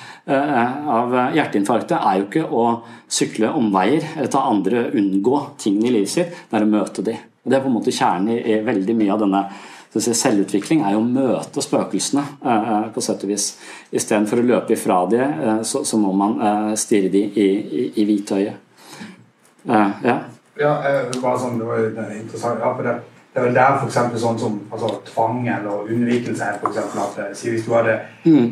av, hjerteinfarktet er jo ikke å sykle omveier eller ta andre, unngå tingene i livet sitt, det er å møte de. Og Det er på en måte kjernen i, i veldig mye av denne Selvutvikling er jo å møte spøkelsene eh, eh, på sett og vis. Istedenfor å løpe ifra de, eh, så, så, må man stirre de i, i, i hvitøyet. ja. ja, bare sånn, det var interessant. Ja, det, det, er vel der f.eks. sånn som altså, tvang eller unnvikelse er, for eksempel, at si hvis du hadde mm.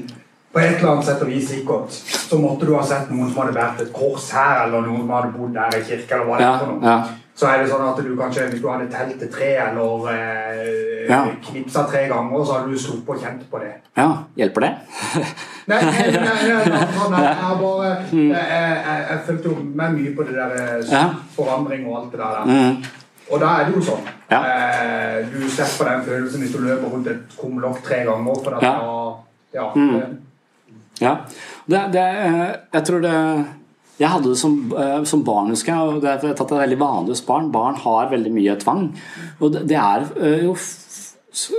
På et eller annet sett og vis sikkert så måtte du ha sett noen som hadde vært et kors her, eller noen som hadde bodd der i kirke, eller hva det er for noe. Ja så er det sånn at du kanskje, hvis du hadde telt til tre eller eh, ja. knipsa tre ganger, så hadde du sluppet og kjent på det. Ja, Hjelper det? nei, nei, nei, nei, nei, jeg bare Jeg, jeg, jeg, jeg følte med mye på det der eh, ja. forandring og alt det der. Mm. Og da er det jo sånn. Ja. Eh, du slipper på den følelsen hvis du løper rundt et kumlokk tre ganger. For at ja. Da, ja, mm. ja. Det, det, eh, jeg tror det jeg hadde det som, uh, som barn, husker jeg. og det er, tatt veldig vanlig hos barn. Barn har veldig mye tvang. Og det, er uh, jo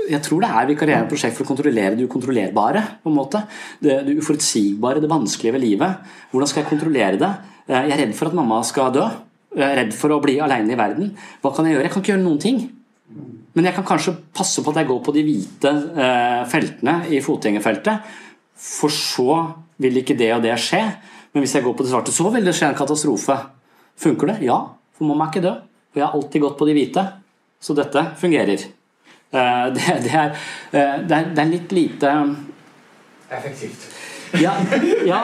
jeg tror det er vikarierende prosjekt for å kontrollere det ukontrollerbare. på en måte. Det, det uforutsigbare, det vanskelige ved livet. Hvordan skal jeg kontrollere det? Jeg er redd for at mamma skal dø. Jeg er redd for å bli alene i verden. Hva kan jeg gjøre? Jeg kan ikke gjøre noen ting. Men jeg kan kanskje passe på at jeg går på de hvite feltene i fotgjengerfeltet. For så vil ikke det og det skje. Men hvis jeg går på det svarte, så vil det skje en katastrofe. Funker det? Ja, for mamma er ikke død. Og jeg har alltid gått på de hvite. Så dette fungerer. Eh, det, eh, det, er, det er, litt lite Effektivt. Ja, ja,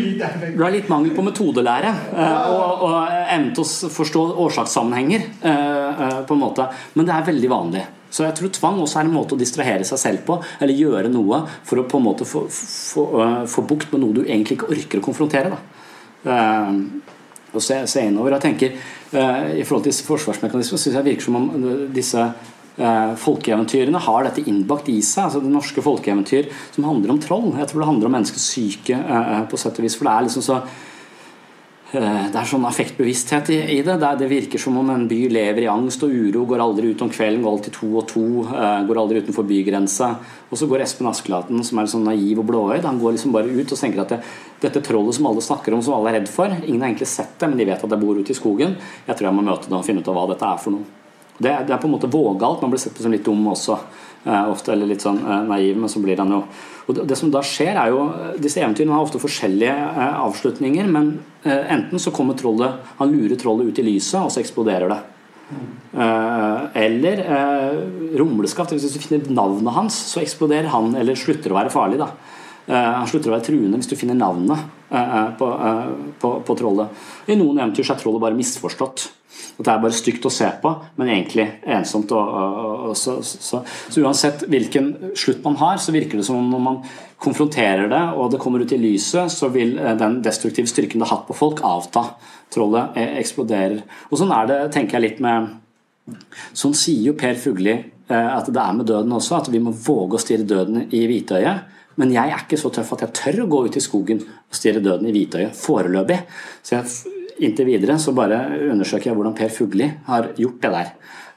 du har litt mangel på metodelære eh, og, og evne til å forstå årsakssammenhenger. på en måte. Men det er veldig vanlig. Så jeg tror tvang også er en måte å distrahere seg selv på, eller gjøre noe for å på en måte få, få, få bukt med noe du egentlig ikke orker å konfrontere. Da. og se, se innover. Jeg tenker, I forhold til disse forsvarsmekanismene syns jeg virker som om disse folkeeventyrene har dette innbakt i seg. altså Det norske folkeeventyr som handler om troll. Jeg tror det handler om menneskets syke på sett og vis. For det er liksom så Eh, det er sånn affektbevissthet i, det. det. virker som om en by lever i angst og uro, går aldri ut om kvelden, går alltid to og to, eh, går aldri utenfor bygrensa. Og så går Espen Askelaten, som er sånn naiv og blåøyd, han går liksom bare ut og tenker at det, dette trollet som alle snakker om, som alle er redd for Ingen har egentlig sett det, men de vet at det bor ute i skogen. Jeg tror jeg må møte det og finne ut av hva dette er for noe. Det, det er på en måte vågalt. Man blir sett på som litt dum også. Eh, ofte, eller litt sånn eh, naiv, men så blir han jo og Det som da skjer, er jo Disse eventyrene har ofte forskjellige eh, avslutninger, men enten så kommer trollet Han lurer trollet ut i lyset, og så eksploderer det. Eller rumleskaft. Hvis du finner navnet hans, så eksploderer han, eller slutter å være farlig. da han slutter å være truende hvis du finner navnet på, på, på trollet. I noen eventyr er trollet bare misforstått. At det er bare stygt å se på, men egentlig ensomt. Og, og, og, så, så, så, uansett hvilken slutt man har, så virker det som om når man konfronterer det, og det kommer ut i lyset, så vil eh, den destruktive styrken det har hatt på folk, avta. Trollet eh, eksploderer. Og sånn er det, tenker jeg litt med Sånn sier jo Per Fugli eh, at det er med døden også, at vi må våge å stirre døden i hvitøyet. Men jeg er ikke så tøff at jeg tør å gå ut i skogen og stirre døden i hvitøyet foreløpig. Så jeg inntil videre så bare undersøker jeg hvordan Per Fugli har gjort det der.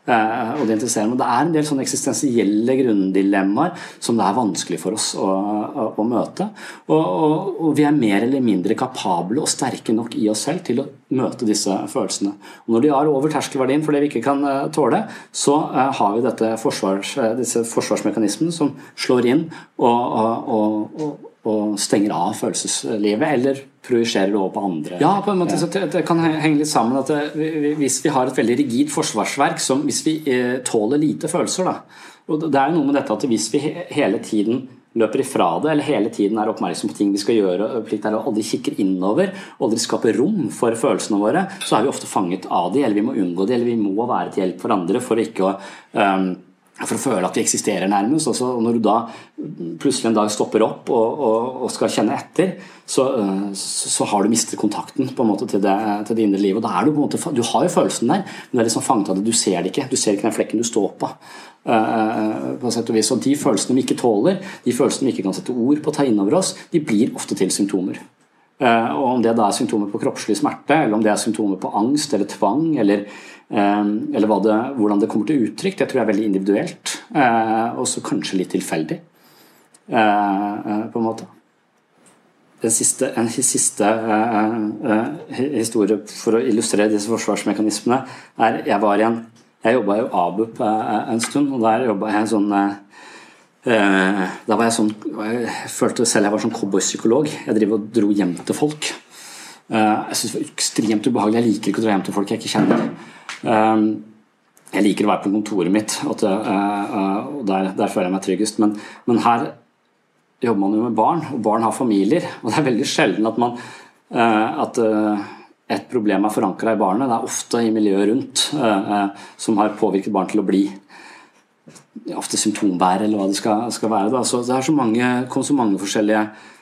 Uh, og Det interesserer meg. Det er en del sånne eksistensielle grunndilemmaer som det er vanskelig for oss å, å, å møte. Og, og, og, vi er mer eller mindre kapable og sterke nok i oss selv til å møte disse følelsene. Og Når de er over terskelverdien for det vi ikke kan uh, tåle, så uh, har vi forsvars, disse forsvarsmekanismene som slår inn og, og og stenger av følelseslivet, eller projiserer det over på andre. Ja, på en måte så det kan henge litt sammen at det, Hvis vi har et veldig rigid forsvarsverk, som hvis vi eh, tåler lite følelser da, og Det er jo noe med dette at hvis vi hele tiden løper ifra det, eller hele tiden er oppmerksom på ting vi skal gjøre, er aldri kikker innover, aldri skaper rom for følelsene våre, så er vi ofte fanget av de, eller vi må unngå de, eller vi må være til hjelp for andre for ikke å um, for å føle at vi eksisterer nærmest. Også, og når du da plutselig en dag stopper opp og, og, og skal kjenne etter, så, så, så, har du mistet kontakten på en måte til det, til det indre livet. Og da er Du på en måte, du har jo følelsen der, men du er liksom fanget av det. Du ser det ikke. Du ser ikke den flekken du står på. Uh, på sett og vis. Og De følelsene vi ikke tåler, de følelsene vi ikke kan sette ord på, ta innover oss, de blir ofte til symptomer. Og Om det da er symptomer på kroppslig smerte, eller om det er symptomer på angst eller tvang, eller eller det, hvordan det kommer til uttrykk, det tror jeg er veldig individuelt. Også og så kanskje litt tilfeldig, eh, eh, på en måte. En siste, en siste historie for å illustrere disse forsvarsmekanismene er Jeg var i en Jeg jobba i ABUP en stund, og der jobba jeg sånn da var jeg sånn Jeg følte selv jeg var sånn cowboypsykolog. Jeg driver og dro hjem til folk. Jeg syns det var ekstremt ubehagelig. Jeg liker ikke å dra hjem til folk jeg ikke kjenner. Ehm, jeg liker å være på kontoret mitt, og der, der føler jeg meg tryggest. Men, men, her jobber man jo med barn, og barn har familier. Og det er veldig sjelden at, man, eh, at eh, et problem er forankra i barnet. Det er ofte i miljøet rundt eh, som har påvirket barn til å bli ofte symptombærer, eller hva det skal, skal være. Da. Så det er så mange, kom så mange forskjellige Eh,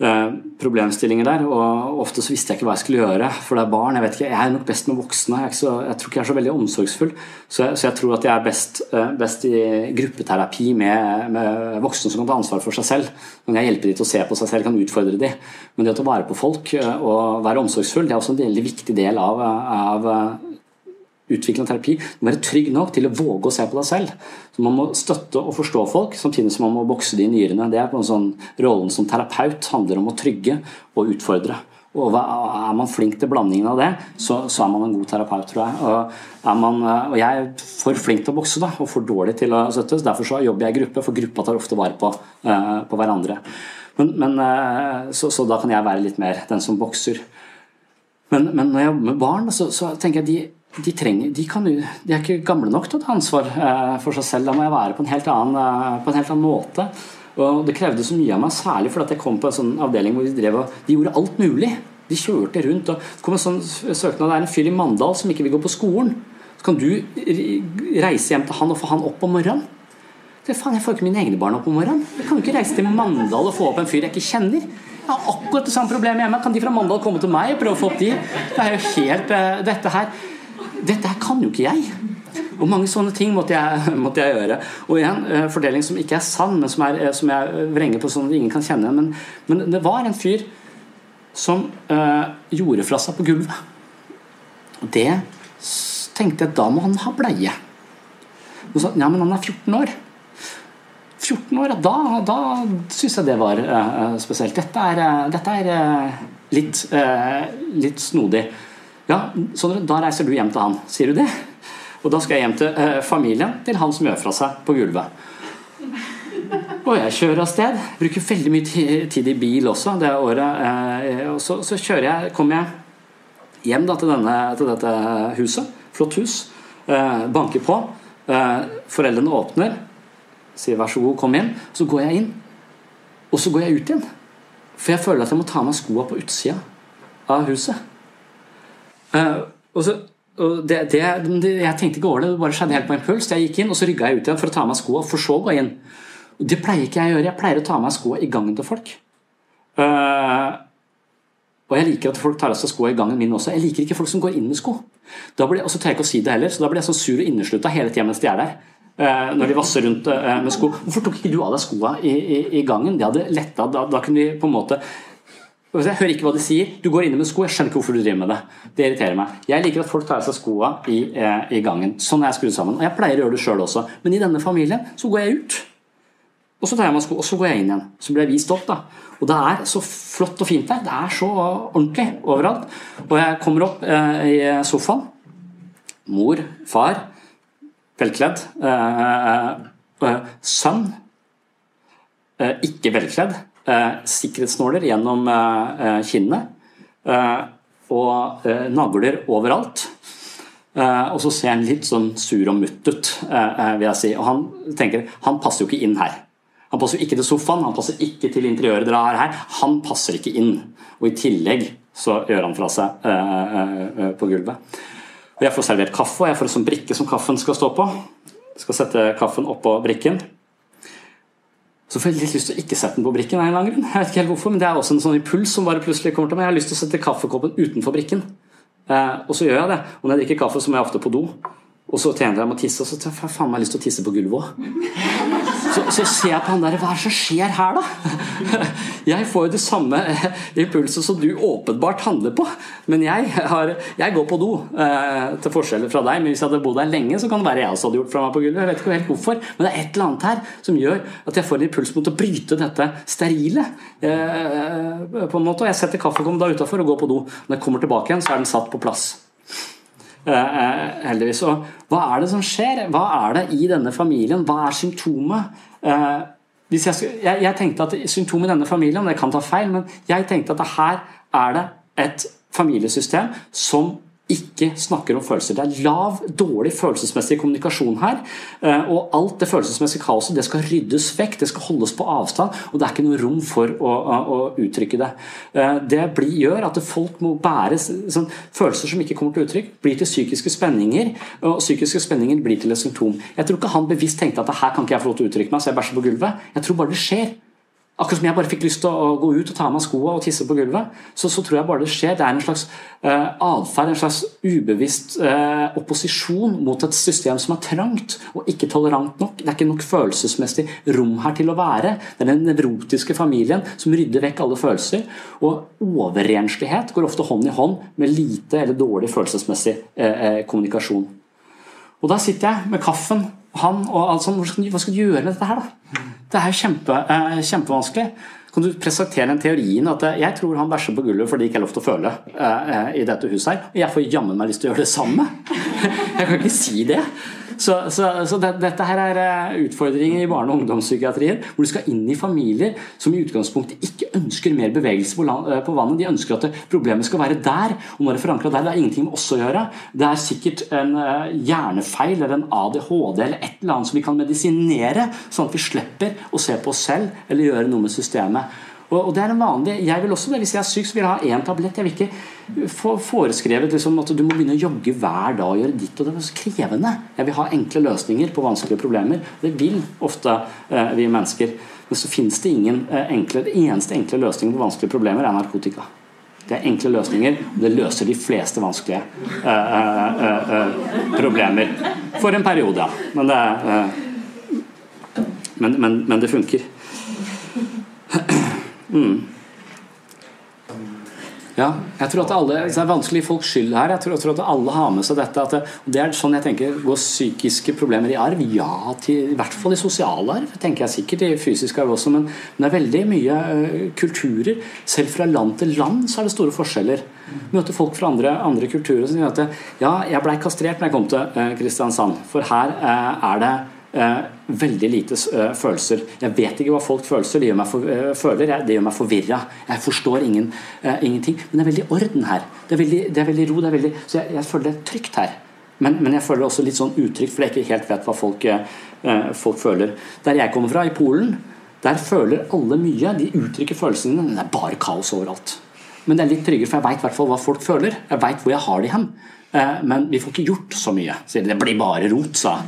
problemstillinger der. Og ofte så visste jeg ikke hva jeg skulle gjøre, for det er barn. Jeg vet ikke, jeg er nok best med voksne. Jeg, så, jeg tror ikke jeg er så veldig omsorgsfull. Så jeg, så jeg tror at jeg er best, eh, best i gruppeterapi med, med, voksne som kan ta ansvar for seg selv. Men jeg hjelper dem til å se på seg selv, kan utfordre dem. Men det å ta vare på folk eh, og være omsorgsfull, det er også en veldig viktig del av, av utvikle en terapi, du må være trygg nok til å våge å se på deg selv. Så Man må støtte og forstå folk, samtidig som man må bokse de nyrene. Det er på en sånn Rollen som terapeut handler om å trygge og utfordre. Og Er man flink til blandingen av det, så, så er man en god terapeut, tror jeg. Og, man, og, jeg er for flink til å bokse da, og for dårlig til å støttes. Derfor så jobber jeg i gruppe, for gruppa tar ofte vare på, uh, på hverandre. Men, men uh, så, så, da kan jeg være litt mer den som bokser. Men, men når jeg jobber med barn, så, så tenker jeg de de, trenger, de, kan, de, er ikke gamle nok til å ta ansvar eh, for seg selv. Da må jeg være på en helt annen, eh, en helt annen måte. Og Det krevde så mye av meg, særlig fordi jeg kom på en sånn avdeling hvor de og de gjorde alt mulig. De kjørte rundt. og Det kom en sånn søknad, det er en fyr i Mandal som ikke vil gå på skolen. Så kan du reise hjem til han og få han opp om morgenen. Det faen, Jeg får ikke mine egne barn opp om morgenen. Jeg kan jo ikke reise til Mandal og få opp en fyr jeg ikke kjenner. Jeg har akkurat det samme problemet hjemme. Kan de fra Mandal komme til meg og prøve å få opp de? Det er jo helt uh, Dette her dette her kan jo ikke jeg. Og mange sånne ting måtte jeg, måtte jeg gjøre. Og igjen, eh, fordeling som ikke er sann, men som, er, eh, som jeg vrenger på sånn at ingen kan kjenne. Men, men det var en fyr som øh, gjorde fra seg på gulvet. Og det tenkte jeg da må han ha bleie. Og så, ja, men han er 14 år. 14 år, Da, da syns jeg det var uh, spesielt. Dette er, dette er litt, litt snodig. Ja, Sondre, da reiser du hjem til han. Sier du det? Og da skal jeg hjem til eh, familien til han som gjør fra seg på gulvet. Og jeg kjører av sted. Bruker veldig mye tid i bil også det året. Eh, og så, så jeg, kommer jeg hjem da, til, denne, til, dette huset. Flott hus. Eh, banker på. Eh, foreldrene åpner. Sier 'vær så god, kom inn'. Så går jeg inn. Og så går jeg ut igjen. For jeg føler at jeg må ta av meg skoa på utsida av huset. Uh, og så, og det, det, jeg tenkte ikke over det, det bare skjedde helt på impuls. Jeg gikk inn, og så rygga jeg ut igjen for å ta av meg skoa, for så å gå inn. Og Det pleier ikke jeg å gjøre. Jeg pleier å ta av meg skoa i gangen til folk. Uh, og jeg liker at folk tar av seg skoa i gangen min også. Jeg liker ikke folk som går inn med sko. Da blir, og så tør jeg ikke å si det heller, så da blir jeg sånn sur og inneslutta hele tida mens de er der. Uh, når de vasser rundt uh, med sko. Hvorfor tok ikke du av deg skoa i, i, i gangen? Det hadde letta. Da, da kunne vi på en måte jeg hører ikke hva de sier. Du går inne med sko. Jeg skjønner ikke hvorfor du driver med det. Det irriterer meg. Jeg liker at folk tar av seg skoa i, eh, i, gangen. Sånn er jeg skrudd sammen. Og jeg pleier å gjøre det sjøl også. Men i denne familien så går jeg ut. Og så tar jeg meg sko, og så går jeg inn igjen. Så blir jeg vist opp. da. Og det er så flott og fint der. Det er så ordentlig overalt. Og jeg kommer opp eh, i sofaen. Mor, far, velkledd. Eh, eh sønn, eh, ikke velkledd eh, sikkerhetsnåler gjennom eh, eh kinnet. Eh, og eh, nagler overalt. og så ser han litt sånn sur og mutt ut, vil jeg si. Og han tenker han passer jo ikke inn her. Han passer jo ikke til sofaen, han passer ikke til interiøret dere har her. Han passer ikke inn. Og i tillegg så gjør han fra seg på gulvet. Og Jeg får servert kaffe, og jeg får en sånn brikke som kaffen skal stå på. skal sette kaffen oppå brikken. Så får jeg litt lyst til å ikke sette den på brikken. Jeg vet ikke helt hvorfor, men Det er også en sånn impuls som bare plutselig kommer til meg. Jeg har lyst til å sette kaffekoppen utenfor brikken. Eh, og så gjør jeg det. Og når jeg drikker kaffe, så må jeg ofte på do. Og så tjener jeg med å tisse, og så får jeg faen meg lyst til å tisse på gulvet òg. Så, så, ser jeg på han der Hva er det som skjer her, da? Jeg får jo det samme impulset som du åpenbart handler på. Men jeg, har, jeg går på do, eh, til forskjell fra deg. Men hvis jeg hadde bodd her lenge, så kan det være jeg også hadde gjort fra meg på gulvet. Jeg vet ikke helt hvorfor, men det er et eller annet her som gjør at jeg får en impuls mot å bryte dette sterile. Eh, på en måte, og Jeg setter kaffekommen da utafor og går på do. Når jeg kommer tilbake igjen, så er den satt på plass. Eh, heldigvis. Og hva er det som skjer? Hva er det i denne familien? Hva er symptomet? Eh, jeg, jeg, jeg, tenkte at Symptomet i denne familien det kan ta feil, men jeg tenkte at her er det et familiesystem som ikke snakker om følelser. Det er lav, dårlig følelsesmessig kommunikasjon her. Eh, og alt det følelsesmessige kaoset det skal ryddes vekk, det skal holdes på avstand. Og det er ikke noe rom for å, å uttrykke det. Eh, det blir, gjør at folk må bære sånn, følelser som ikke kommer til uttrykk, blir til psykiske spenninger. Og psykiske spenninger blir til et symptom. Jeg tror ikke han bevisst tenkte at her kan ikke jeg få lov til å uttrykke meg, så jeg bæsjer på gulvet. Jeg tror bare det skjer. Akkurat som jeg bare fikk lyst til å gå ut og ta av meg skoene og tisse på gulvet, så, så, tror jeg bare det skjer. Det er en slags uh, atferd, en slags ubevisst uh, opposisjon mot et system som er trangt og ikke tolerant nok. Det er ikke nok følelsesmessig rom her til å være. Det er den nevrotiske familien som rydder vekk alle følelser. Og overrenslighet går ofte hånd i hånd med lite eller dårlig følelsesmessig uh, kommunikasjon. Og da sitter jeg med kaffen, han og alt. Hva skal du gjøre med dette her, da? Det er kjempe, eh, kjempevanskelig. Kan du presentere en teorien at eh, jeg tror han bæsjer på gulvet fordi det ikke er lov til å føle eh, i dette huset her. Og jeg får jammen meg lyst til å gjøre det samme. Jeg kan ikke si det. Så, så, så det, dette her er eh, utfordringer i barne- og ungdomspsykiatrien, hvor du skal inn i familier som i utgangspunktet ikke ønsker mer bevegelse på, land, eh, på vannet. De ønsker at problemet skal være der. Og når det er forankra der, det har ingenting med oss å gjøre. Det er sikkert en uh, hjernefeil eller en ADHD eller et eller annet som vi kan medisinere, sånn at vi slipper å se på oss selv eller gjøre noe med systemet. Og, det er en vanlig, Jeg vil også. Hvis jeg er syk, så vil jeg ha én tablett. Jeg vil ikke få foreskrevet liksom, at du må begynne å jogge hver dag og gjøre ditt og det. er så krevende. Jeg vil ha enkle løsninger på vanskelige problemer. Det vil ofte eh, vi mennesker. Men så finnes det ingen eh, enkle, det eneste enkle løsningen på vanskelige problemer er narkotika. Det er enkle løsninger. Det løser de fleste vanskelige eh, eh, eh, eh problemer. For en periode. Men det, men, men, men det funker. Mm. Ja, jeg tror at alle, Det er vanskelig folks skyld her. Jeg tror, jeg tror, at alle har med seg dette. Det, det, er sånn jeg tenker Går psykiske problemer i arv? Ja, til, i hvert fall i sosial arv. tenker jeg sikkert I fysisk arv også. Men, men, det er veldig mye uh, kulturer. Selv fra land til land så er det store forskjeller. Møter folk fra andre, andre kulturer som sier at ja, jeg blei kastrert når jeg kom til uh, Kristiansand. For her uh, er det Eh, veldig lite eh, følelser. Jeg vet ikke hva folk føler, det gjør meg, for, eh, føler, det gjør meg forvirra. Jeg forstår ingen, ingenting. Men det er veldig orden her. Det er veldig, det er veldig ro. Det er veldig, så jeg, jeg, føler det er trygt her. Men, men, jeg føler det også litt sånn utrygt, for jeg ikke helt vet hva folk, folk føler. Der jeg kommer fra, i Polen, der føler alle mye. De uttrykker følelsene men Det er bare kaos overalt. Men det er litt tryggere, for jeg veit hva folk føler. Jeg veit hvor jeg har de hen. Eh, men vi får ikke gjort så mye. Sier de. Det blir bare rot, sa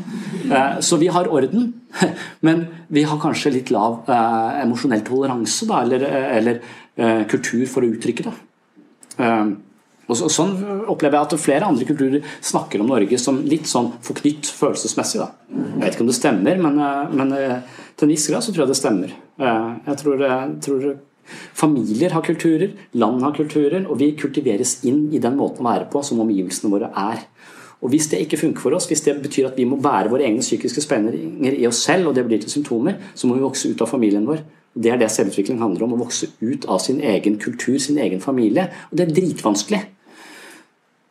eh, Så vi har orden, men vi har kanskje litt lav eh, emosjonell toleranse, da, eller, eller kultur for å uttrykke det. Og så, sånn opplever jeg at flere andre kulturer snakker om Norge som litt sånn forknytt følelsesmessig. Da. Jeg vet ikke om det stemmer, men, men til en viss grad så tror jeg det stemmer. Jeg tror, jeg tror Familier har kulturer, land har kulturer, og vi kultiveres inn i den måten å være på som omgivelsene våre er. Og Hvis det ikke funker for oss, hvis det betyr at vi må bære våre egne psykiske spenninger i oss selv, og det blir til symptomer, så må vi vokse ut av familien vår. Det er det selvutvikling handler om. Å vokse ut av sin egen kultur, sin egen familie. Og det er dritvanskelig.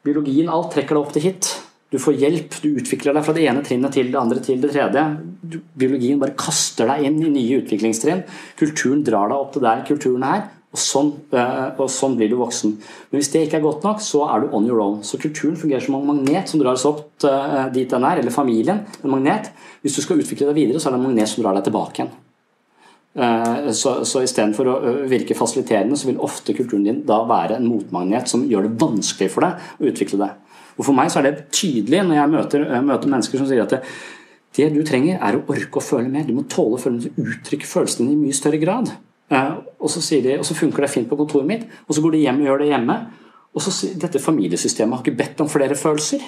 Biologien, alt trekker deg opp til hit. Du får hjelp, du utvikler deg fra det ene trinnet til det andre til det tredje. Biologien bare kaster deg inn i nye utviklingstrinn. Kulturen drar deg opp til der kulturen er, og sånn, eh, og sånn, blir du voksen. Men hvis det ikke er godt nok, så er du on your own. Så kulturen fungerer som en magnet som drar oss opp eh, dit den er, eller familien. En magnet. Hvis du skal utvikle deg videre, så er det en magnet som drar deg tilbake igjen. Eh, så, så istedenfor å virke fasiliterende, så vil ofte kulturen din da være en motmagnet som gjør det vanskelig for deg å utvikle deg. Og For meg så er det tydelig når jeg møter, møter mennesker som sier at det, Det du trenger, er å orke å føle mer. Du må tåle å føle mer, uttrykke følelsene i mye større grad. Eh, og så, de, og så, funker det fint på kontoret mitt, og så går de hjem og gjør det hjemme. Og så sier dette familiesystemet har ikke bedt om flere følelser.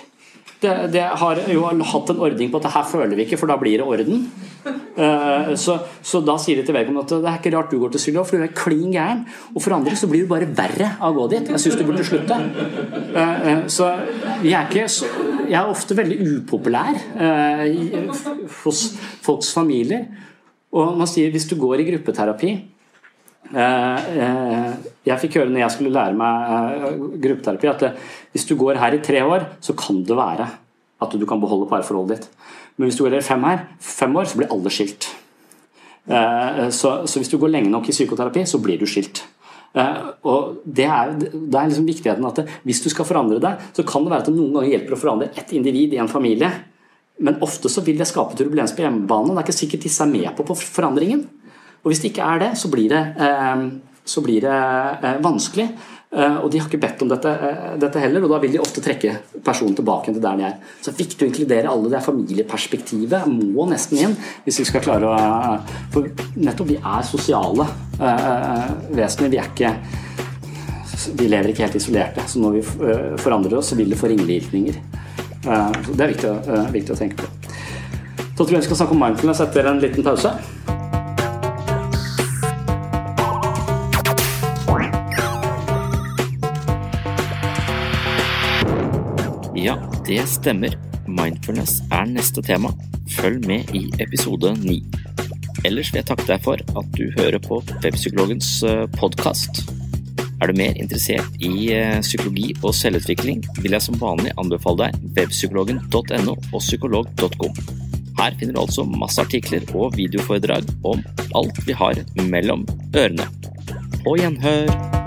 Det, det, har jo hatt en ordning på at det her føler vi ikke, for da blir det orden. Uh, så, så, da sier de til vedkommende at det er ikke rart du går til psykolog, for du er klin gæren. Og for andre så blir du bare verre av å gå dit. Jeg syns du burde slutte. Uh, uh, så jeg er, ikke, jeg er ofte veldig upopulær hos folks familier. Og man sier hvis du går i gruppeterapi Jeg fikk høre når jeg skulle lære meg gruppeterapi, at hvis du går her i tre år, så kan det være at du kan beholde parforholdet ditt. Men hvis du går her i fem, her, fem år, så blir alle skilt. Eh, så, hvis du går lenge nok i psykoterapi, så blir du skilt. Eh, og Det er, det er liksom viktigheten at hvis du skal forandre deg, så kan det være at det noen ganger hjelper å forandre ett individ i en familie. Men ofte så vil det skape turbulens på hjemmebane. Det er ikke sikkert disse er med på, på forandringen. Og Hvis det ikke er det, så blir det, eh, så blir det vanskelig. Eh, og de har ikke bedt om dette, eh, dette, heller, og da vil de ofte trekke personen tilbake til der de er. Så det er viktig å inkludere alle. Det familieperspektivet må nesten inn hvis vi skal klare å For nettopp vi er sosiale vesener. Vi er ikke Vi lever ikke helt isolerte. Så når vi forandrer oss, så vil det få ringvirkninger. Det er viktig, viktig å tenke på. Så tror jeg vi skal snakke om mindfulness etter en liten pause. Det stemmer. Mindfulness er neste tema. Følg med i episode ni. Ellers vil jeg takke deg for at du hører på Webpsykologens eh, podkast. Er du mer interessert i eh, psykologi og selvutvikling, vil jeg som vanlig anbefale deg webpsykologen.no og psykolog.com. Her finner du altså masse artikler og videoforedrag om alt vi har mellom ørene. På gjenhør!